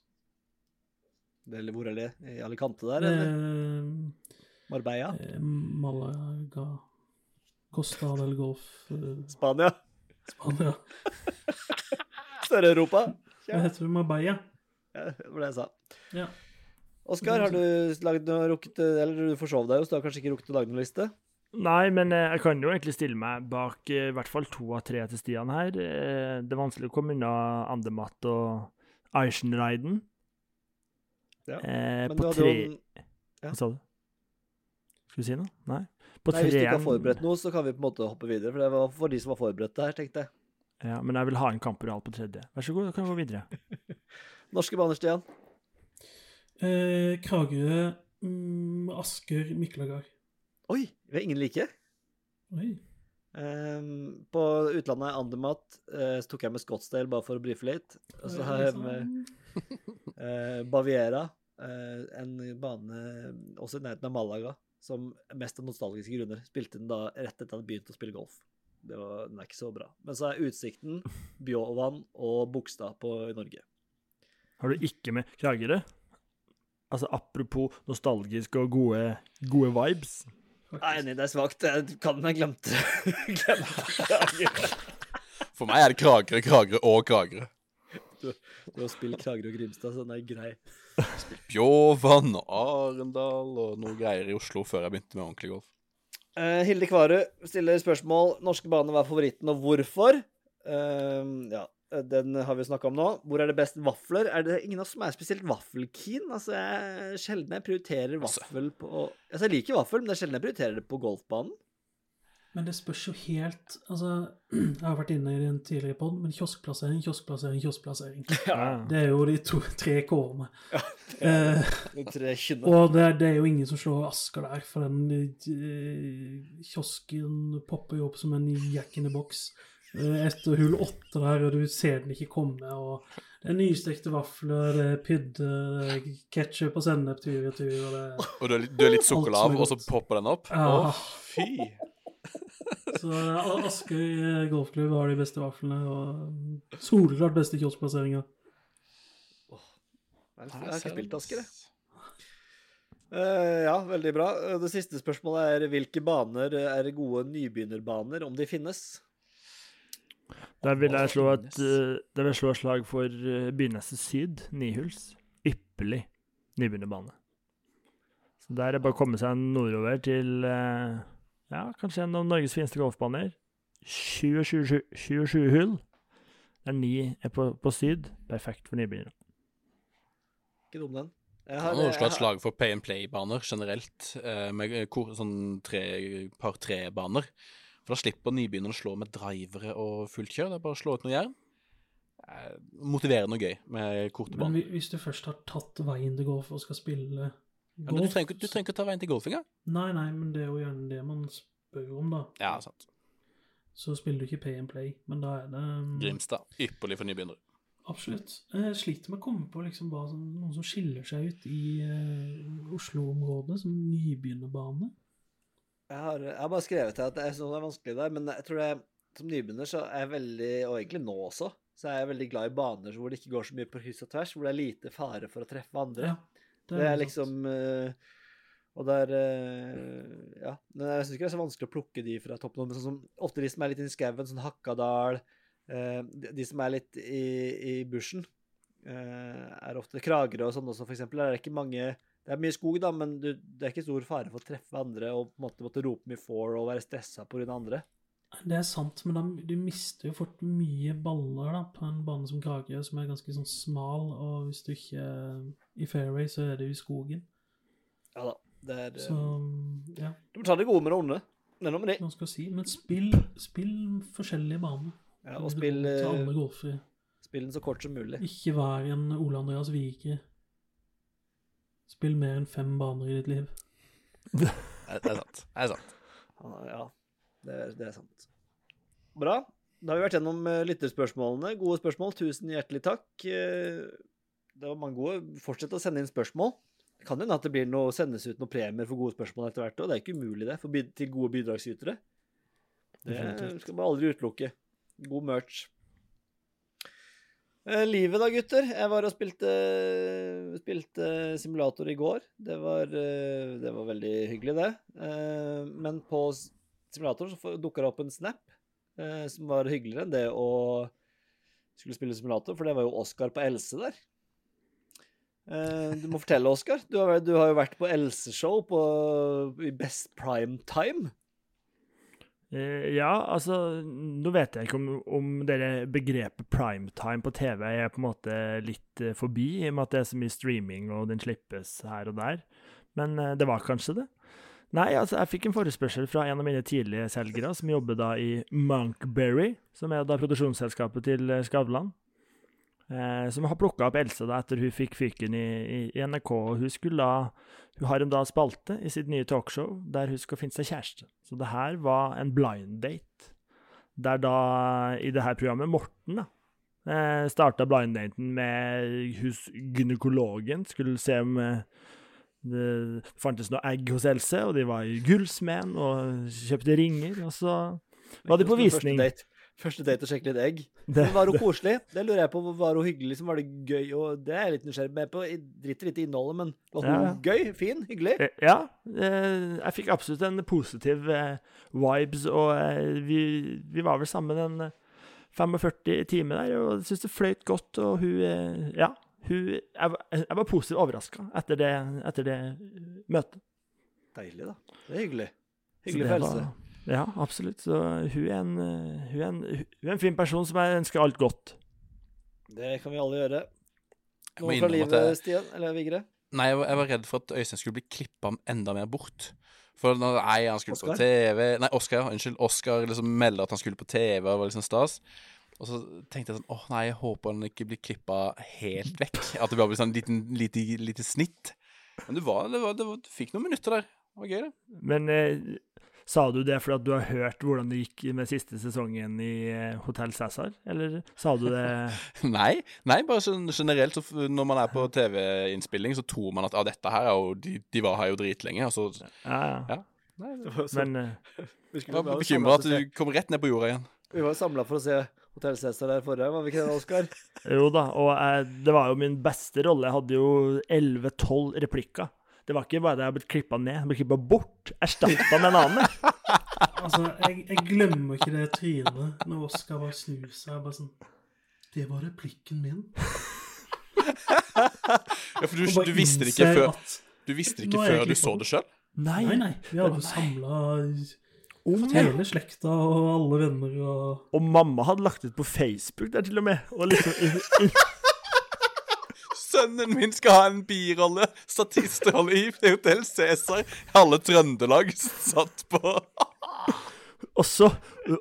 Det, hvor er det? I Alicante der, eller? Eh, Marbella? eh, Malaga Costa del Golf eh, Spania? Spania. Sør-Europa? Ja, heter det? Marbella? det var det jeg sa. Ja. Oskar, har du lagd noe rukket Eller du forsov deg jo, så du har kanskje ikke rukket å lage noen liste? Nei, men eh, jeg kan jo egentlig stille meg bak eh, i hvert fall to av tre til Stian her. Eh, Det er vanskelig å komme unna Andermatt og Eichenreiden. Ja, Eh, Men på du hadde tre jo ja. Hva sa du? Skal du si noe? Nei? På Nei, Hvis du ikke har forberedt noe, så kan vi på en måte hoppe videre. For det var for de som var forberedt der, tenkte jeg. Ja, men jeg vil ha en Camporeal på tredje. Vær så god, da kan vi gå videre. Norske baner, Stian. Eh, Kragerø, mm, Asker, Miklagard. Oi, vi har ingen like. Oi. Um, på utlandet Andermat uh, så tok jeg med Scottsdale bare for å brife litt. Og så har jeg med uh, Baviera, uh, en bane også i nærheten av Malaga, som mest av nostalgiske grunner spilte den da rett etter at jeg hadde begynt å spille golf. Det var, den er ikke så bra. Men så er Utsikten, Bjåvann og Bogstad på i Norge. Har du ikke med Kragerø? Altså apropos nostalgiske og gode, gode vibes. Nei, enig, det er svakt. Jeg kan, jeg glemte glemte Kragerø. For meg er det Kragerø, Kragerø og Kragerø. Du har spilt Kragerø og Grimstad, så den er grei. Bjåvann og Arendal og noe greier i Oslo før jeg begynte med ordentlig golf. Uh, Hilde Kvarud stiller spørsmål. Norske bane, hva er favoritten, og hvorfor? Uh, ja, den har vi snakka om nå. Hvor er det best vafler? Er det ingen av oss som er spesielt vaffelkeen? Altså, jeg, sjelden jeg prioriterer Altså. vaffel på Altså, jeg liker vaffel, men det er sjelden jeg prioriterer det på golfbanen. Men det spørs jo helt Altså, jeg har vært inne i den tidligere pod, men kioskplassering, kioskplassering, kioskplassering. Ja. Det er jo de to, tre K-ene. Eh, De og det, det er jo ingen som slår Asker der, for den eh, kiosken popper jo opp som en jack in the box eh, etter hull åtte der, og du ser den ikke komme. og det er nystekte vafler, det er pydde, ketsjup og sennep tur i tur. og det Og du er, litt- du er litt er og så popper den opp? Ja. Å, fy! Så A- Askøy golfklubb har de beste vaflene, og soleklart beste kioskplasseringer. Jeg har ikke spilt Asker, jeg. Eh, ja, veldig bra. Eh, Det siste spørsmålet er hvilke baner er gode nybegynnerbaner, om de finnes? Der vil jeg slå et, eh, der vil jeg slå et slag for uh, Byneset Syd, nihuls. Ypperlig nybegynnerbane. Så der er det bare å komme seg nordover til eh, ja, kanskje en av Norges fineste golfbaner. 27, 27 hull. Der ni er på, på syd. Perfekt for nybegynnere. Ikke dum den. Jeg Jeg har, har slå et slag for pay and play-baner generelt, eh, med eh, sånn tre, par tre-baner. For da slipper nybegynneren å slå med drivere og fullt kjør. Det er bare å slå ut noe jern. Eh, Motiverende og gøy med korte baner. Men hvis du først har tatt veien til golf og skal spille Ja, men du, trenger, du trenger ikke ta veien til golf engang. Nei, nei, men det er jo gjerne det man spør om, da. Ja, sant. Så spiller du ikke pay and play, men da er det um, Grimstad. Ypperlig for nybegynnere. Absolutt. Jeg sliter med å komme på liksom sånn, noen som skiller seg ut i uh, Oslo-området som nybegynnerbane. Jeg har, jeg har bare skrevet til at det er, sånn det er vanskelig der, men jeg tror jeg, som nybegynner så er jeg veldig, og egentlig nå også, så er jeg veldig glad i baner hvor det ikke går så mye på kryss og tvers, hvor det er lite fare for å treffe andre. Ja, det, er sant. liksom eh, Og det er eh, Ja. Jeg syns ikke det er så vanskelig å plukke de fra toppen. Men sånn som, ofte de som er litt inni skauen, sånn Hakkadal eh, de, som er litt i, i bushen, er ofte Kragerø og sånn også, for eksempel. Der er det ikke mange Det er mye skog, da, men du, det er ikke stor fare for å treffe andre og på en måte måtte rope mye for og være stressa pga. andre. Det er sant, men da, du mister jo fort mye baller da, på en bane som Kragerø, som er ganske sånn smal, og hvis du ikke er i fairway, så er jo i skogen. Ja da. Det er, Så ja, Du må ta det gode med det onde. Det er noe med det. hva skal jeg si. Men spill, spill forskjellige baner. Ja, og spill, eh, spill den så kort som mulig. Ikke vær en Ole Andreas Vike. Spill mer enn fem baner i ditt liv. Det er, det er sant. Det er sant. Ja, det er, det er sant. Bra. Da har vi vært gjennom eh, lytterspørsmålene. Gode spørsmål. Tusen hjertelig takk. Eh, Det var mange gode. Fortsett å sende inn spørsmål. Det kan hende at det blir noe, sendes ut noen premier for gode spørsmål etter hvert òg. Det er ikke umulig, det, for til gode bidragsytere. Det skal man aldri utelukke. God merch. Eh, livet da, gutter. Jeg var og spilte, spilte simulator i går. Det var, eh, det var veldig hyggelig, det. Eh, men på simulator så dukka det opp en snap som var hyggeligere enn det å skulle spille simulator, for det var jo Oscar på Else der. Du må fortelle, Oscar. Du, du har jo vært på Else-show i Best Prime Time. Eh, ja, altså Nå vet jeg ikke om, om dere begrepet primetime på TV er på en måte litt eh, forbi, i og med at det er så mye streaming og den slippes her og der. Men eh, det var kanskje det. Nei, altså jeg fikk en forespørsel fra en av mine tidlige selgere, som jobber da i Monkberry, som er da produksjonsselskapet til Skavlan. Eh, som har plukka opp Else da etter hun fikk fyken i, i, NRK. og Hun skulle da Hun har en da spalte i sitt nye talkshow der hun skal finne seg kjæreste. Så det her var en blind date. Der da, i det her programmet, Morten da, eh, starta blind daten med hos gynekologen. Skulle se om eh, det fantes noe egg hos Else, og de var i gullsmeden og kjøpte ringer. Og så var de på visning. Første date, første date å sjekke litt egg. Men var hun koselig? Det lurer jeg på. Var hun hyggelig? Liksom, var det gøy? Og det er jeg litt nysgjerrig med på. Jeg driter litt i innholdet, men var hun Ja, gøy? Fin? Hyggelig? Eh, Ja, eh, jeg fikk absolutt en positiv eh, vibes, og vi, vi var vel sammen en eh, 45 timer der, og jeg syns det fløyt godt, og hun Ja. Hun, jeg, var- jeg var positivt overraska etter, det- etter det møtet. Deilig, da. Det er hyggelig. Hyggelig følelse. Ja, absolutt. Så hun er, en, hun, er en, hun er en fin person som jeg ønsker alt godt. Det kan vi alle gjøre. Noe fra livet, jeg- Stian? Eller Vigre? Nei, jeg var, jeg var redd for at Øystein skulle bli klippa enda mer bort. For når, nei, han skulle Oscar? på TV Nei, Oscar. Unnskyld. Oscar liksom melder at han skulle på TV, og det var liksom stas. Og så tenkte jeg sånn åh nei, jeg håper han ikke blir klippa helt vekk. At det bare blir sånn liten, lite, lite snitt. Men det var, det var, det var, du fikk noen minutter der. Det var gøy, det. Men eh, sa du det fordi at du har hørt hvordan det gikk med siste sesongen i eh, Hotell Cæsar, eller sa du det Nei, nei, bare sånn generelt så når man er på TV-innspilling, så tror man at ah, dette her er jo De, de var her jo dritlenge. Og så Ja, ja. Ja. Nei, det- Men uh, jeg var bekymra at du kom rett ned på jorda igjen. Vi var samla for å se Hotell Cæsar der forrige, var vi ikke det, Oskar? jo da, og jeg, det var jo min beste rolle. Jeg hadde jo 11-12 replikker. Det var ikke bare det jeg ble klippa ned, jeg ble klippa bort. Erstatta med en annen. Altså, jeg, jeg glemmer ikke det trynet når Oskar bare snur seg bare sånn Det var replikken min. Ja, for du, du visste det ikke før at- Du visste det ikke før du så det sjøl? Nei. Nei, nei. Vi hadde jo samla hele slekta og alle venner og Og mamma hadde lagt ut på Facebook der til og med. Og liksom Sønnen min skal ha en birolle, statistrolle i Hotell Cæsar. Halve Trøndelag satt på Og så,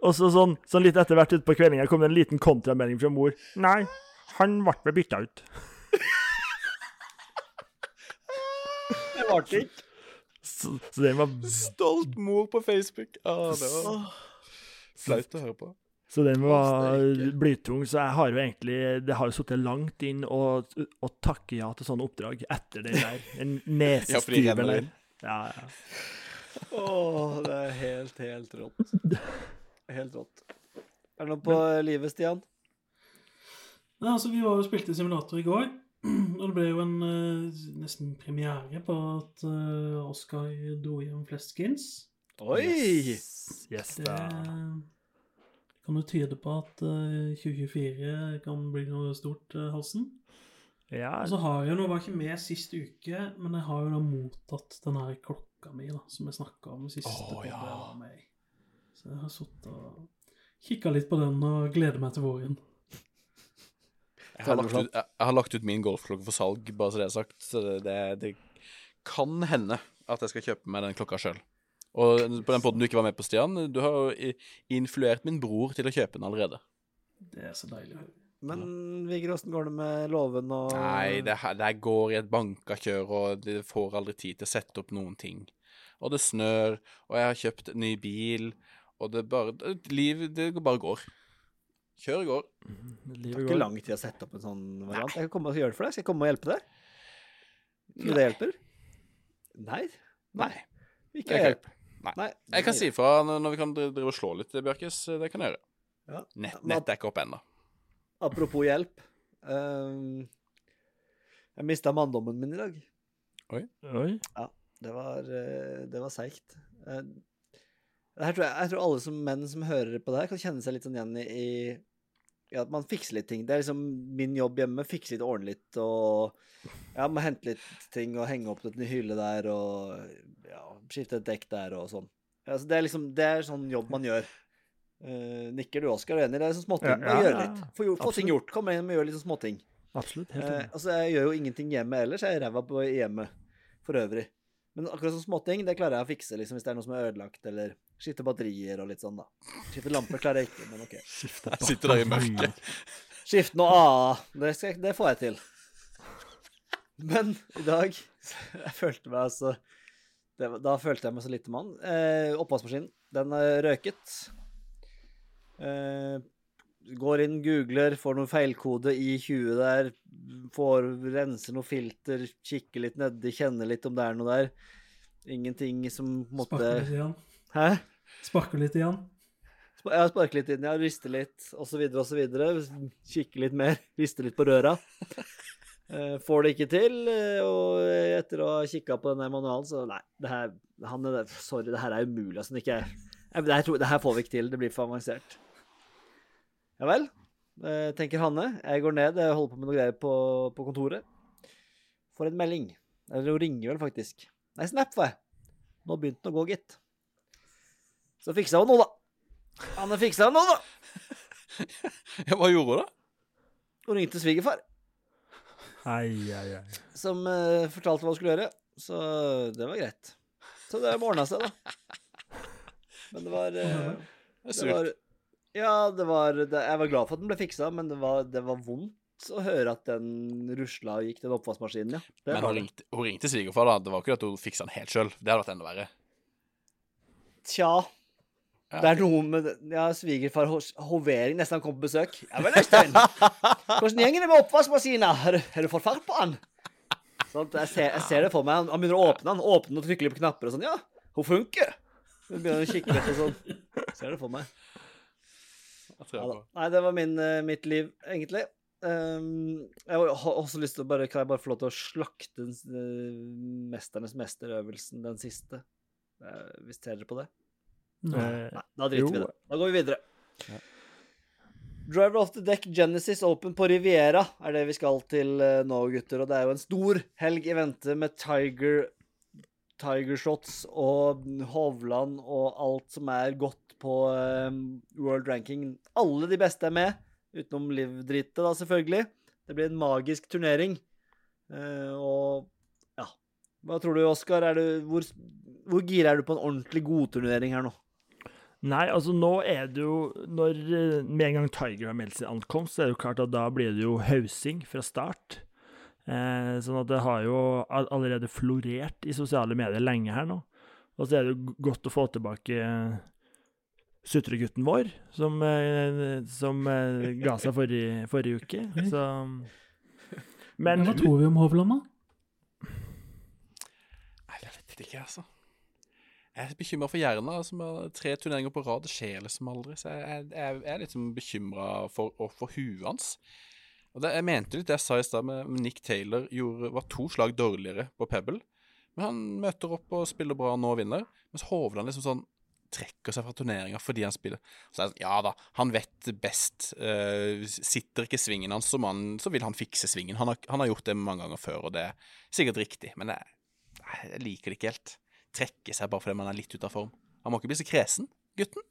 og så sånn, sånn litt etter hvert utpå kveldinga kom det en liten kontramelding fra mor. Nei, han ble vel bytta ut. Det varte ikke. Så, så det var, Stolt mor på Facebook. Ah, det var flaut å høre på. Så den var blytung. Så jeg har jo egentlig Det har jo sittet langt inn å å takke ja til sånne oppdrag etter det der. En Ja, de der. inn. Ja, Å, Åh, det er helt, helt rått. Helt rått. Er det noe på livet, Stian? Nei, altså, vi var jo spilte simulator i går. Og det ble jo en uh, nesten premiere på at uh, Oscar dro hjem flest skins. Oi! Yes, yes Det da. Kan du tyde på at eh, 2024 kan bli noe stort, uh, Halsen. Ja, Og så har jeg nå var ikke med sist uke, men jeg har jo da mottatt den her klokka mi, da, som jeg snakka om siste Å, ja. jeg var med. Så jeg har sittet og kikka litt på den og gleder meg til våren. Jeg har, lagt ut, jeg, jeg har lagt ut min golfklokke for salg, bare så det er sagt. Så det, det, det kan hende at jeg skal kjøpe meg den klokka sjøl. Og på den poden du ikke var med på, Stian, du har jo influert min bror til å kjøpe den allerede. Det er så deilig. Men Vigre, åssen går det med låven og Nei, det, her- det går i et banka kjør, og det får aldri tid til å sette opp noen ting. Og det snør, og jeg har kjøpt ny bil, og det bare det- Liv, det bare går. Kjør går. Det tar ikke går. lang tid å sette opp en sånn variant. Jeg kan komme og gjøre det for deg. Skal jeg komme og hjelpe deg? Tror du det hjelper? Nei. Nei. Ikke kan- hjelp. Nei. Nei. Jeg kan si ifra når vi kan drive og slå litt, Bjørkes. Det kan jeg gjøre. Ja. Nett, nett er ikke oppe ennå. Apropos hjelp. Uh, jeg mista manndommen min i dag. Oi. Det var, eh, det var seigt. Eh, tror jeg, jeg tror alle som menn som hører på det her, kan kjenne seg litt sånn igjen i, i ja, at man fikser litt ting. Det er liksom min jobb hjemme. Fikse litt, ordne litt og ja, må hente litt ting og henge opp en hylle der og ja, skifte et dekk der og sånn. Ja, så det er liksom det er sånn jobb man gjør. Uh, nikker du, Oskar, enig? Det er sånn småting. Ja, ja, ja. litt. Få, gjort- få ting gjort. kom igjen og gjør litt sånn småting. Absolutt. Helt enig. Uh, altså, jeg gjør jo ingenting hjemme ellers. Jeg er ræva på hjemme for øvrig. Men akkurat sånn småting, det klarer jeg å fikse, liksom, hvis det er noe som er ødelagt, eller skifte batterier og litt sånn, da. Skifte lamper klarer jeg ikke, men OK. Skifte sitter der i mørket. Skifte noe AA. Det, jeg- det får jeg til. Men i dag Jeg følte meg altså det, Da følte jeg meg så lite mann. Eh, oppvaskmaskinen, den er røket. Eh, går inn, googler, får noe feilkode i 20 der. Får renser noe filter, kikker litt nedi, kjenner litt om det er noe der. Ingenting som måtte en litt igjen. Hæ? Sparke litt igjen. Ja, sparke litt inn, ja, riste litt, osv., osv. Kikke litt mer, riste litt på røra. Eh, får det ikke til, eh, og etter å ha kikka på denne manualen, så nei, det her, han, er sorry, det her er umulig. Altså, ikke, jeg, det, her, det her får vi ikke til, det blir for avansert. Ja vel, eh, tenker Hanne. Jeg går ned, jeg holder på med noe greier på, på kontoret. Får en melding. Eller hun ringer vel, faktisk. Nei, Snap får jeg. Nå begynte den å gå, gitt. Så fiksa hun noe, da. Hanne fiksa noe, da. Ja, hva gjorde hun, da? Hun ringte svigerfar, Ai, ai, ai. som uh, fortalte hva hun skulle gjøre. Så det var greit. Så det ordna seg, da. Men det var, uh, Det er det var Ja, det var det, Jeg var glad for at den ble fiksa, men det var, det var vondt å høre at den rusla og gikk, den oppvaskmaskinen, ja. Det Men hun ringte, hun ringte svigerfar, da. Det var ikke at hun fiksa den helt sjøl. Det hadde vært enda verre. Tja. Ja. Det er noe med Ja, svigerfar hovering nesten han kom på besøk. Ja vel, Øystein. Hvordan gjenger det med oppvaskmaskina? Har, du- har du fått fart på han? Sånn, jeg, ser, jeg ser det for meg. Han, han begynner å åpne han, Åpne og trykke litt på knapper og sånn. Ja, hun funker. Så begynner han å kikke litt og sånn. Ser det for meg. Ja, jeg. Nei, det var min, eh, mitt liv, egentlig. Um, jeg har også lyst til å bare Kan jeg bare få lov til å slakte den, eh, Mesternes mesterøvelsen, den siste? Uh, hvis dere på det? Nei. Eh, Nei, da driter vi i det. Da går vi videre. Ja. Driver of the deck Genesis Open på Riviera er det vi skal til eh, nå, gutter. Og det er jo en stor helg i vente med Tiger Tiger Shots og Hovland og alt som er godt på eh, world ranking. Alle de beste er med, utenom Liv-drittet, da, selvfølgelig. Det blir en magisk turnering. Eh, og ja Hva tror du, Oskar? Er hvor, hvor gira er du på en ordentlig god turnering her nå? Nei, altså nå er det jo når, eh, Med en gang Tiger har meldt sin ankomst, så er det jo klart at da blir det jo hausing fra start. Eh, sånn at det har jo allerede florert i sosiale medier lenge her nå. Og så er det jo godt å få tilbake eh, sutregutten vår, som, eh, som ga seg forrige, forrige uke. Så Men Hva tror vi om Hovland, da? Jeg vet ikke, altså. Jeg er bekymra for Jerna, som har tre turneringer på rad. Det skjer liksom aldri. Så jeg, jeg, jeg er litt sånn bekymra for, for huet hans. Og det, Jeg mente litt det jeg sa i stad, med Nick Taylor gjorde, var to slag dårligere på Pebble. Men han møter opp og spiller bra nå og vinner. Mens Hovland liksom sånn trekker seg fra turneringa fordi han spiller. Så er det sånn, ja da, han vet best. Uh, sitter ikke svingen hans, så, man, så vil han fikse svingen. Han har, han har gjort det mange ganger før, og det er sikkert riktig. Men jeg, jeg liker det ikke helt. Trekke seg bare fordi man er litt ute av form. Han må ikke bli så kresen, gutten.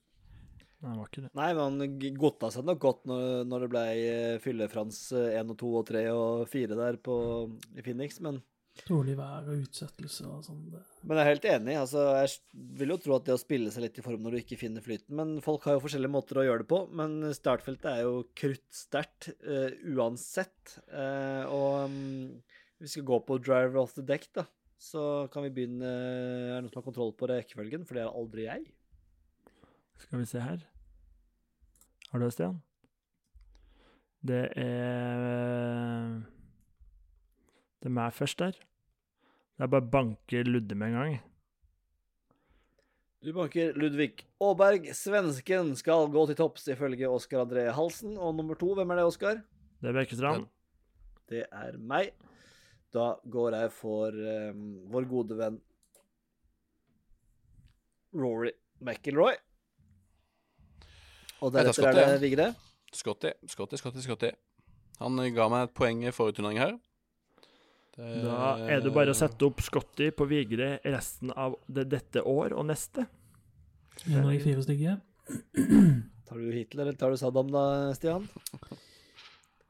Nei, han var ikke det. Nei, men han godta seg nok godt når, når det ble eh, Fylle-Frans 1 og 2 og 3 og 4 der på, i Phoenix, men Dårlig vær og utsettelse og sånn. Men jeg er helt enig. altså Jeg vil jo tro at det å spille seg litt i form når du ikke finner flyten Men folk har jo forskjellige måter å gjøre det på. Men startfeltet er jo kruttsterkt uh, uansett. Uh, og um, vi skal gå på driver off the deck, da. Så kan vi begynne Er det noen som har kontroll på rekkefølgen? For det er aldri jeg. Skal vi se her. Har du det, Stian? Det er Det er meg først der. Det er bare å banke Ludde med en gang. Du banker Ludvig Aaberg. Svensken skal gå til topps ifølge Oskar André Halsen. Og nummer to, hvem er det, Oskar? Det er Bjerkestrand. Det er meg. Da går jeg for um, vår gode venn Rory McIlroy. Og deretter er det. Vigre. Scotty, Scotty, Scotty, Scotty. Han ga meg et poeng i forrige turnering her. Det- Da er det bare å sette opp Scotty på Vigre resten av det, dette år og neste. Nå er jeg fire stykker. Tar du Hitler eller tar du Saddam da, Stian?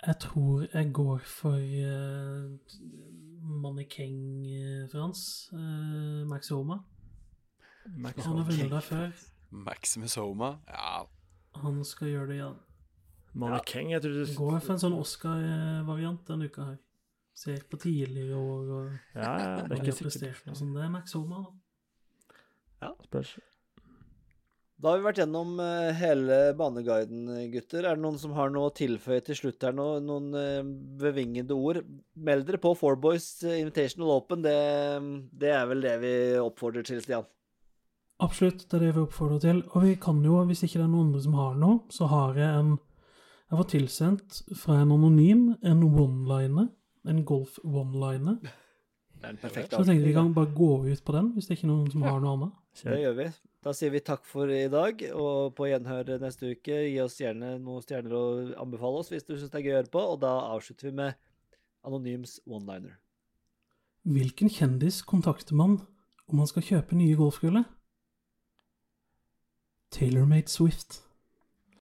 Jeg tror jeg går for uh, Mannekeng-Frans. Uh, Max Homa. Han har vunnet der før. Maximus Homa. Ja, Han skal gjøre det igjen. Mannekeng, jeg tror du Går for en sånn Oscar-variant denne uka her. Ser på tidligere år og Ja, ja, det er ikke sikkert. sånn. Det er Max Homa, da. Ja, Spørs. Da har vi vært gjennom eh, hele baneguiden, gutter. Er det noen som har noe å tilføye til slutt her nå? Noen eh, bevingede ord? Meld dere på Four Boys eh, Invitational Open. Det, det er vel det vi oppfordrer til, Stian. Absolutt, det er det vi oppfordrer til. Og vi kan jo, hvis ikke det er noen andre som har noe, så har jeg en Jeg var tilsendt fra en anonym en one-liner. En er en perfekt Så jeg tenkte vi kan bare gå ut på den, hvis det ikke er noen som har noe annet. Det gjør vi. Da sier vi takk for i dag, og på gjenhør neste uke. Gi oss gjerne noen stjerner og anbefale oss hvis du syns det er gøy å høre på, og da avslutter vi med Anonyms one-liner. Hvilken kjendis kontakter man om man skal kjøpe nye golfkuler? Tailormade Swift.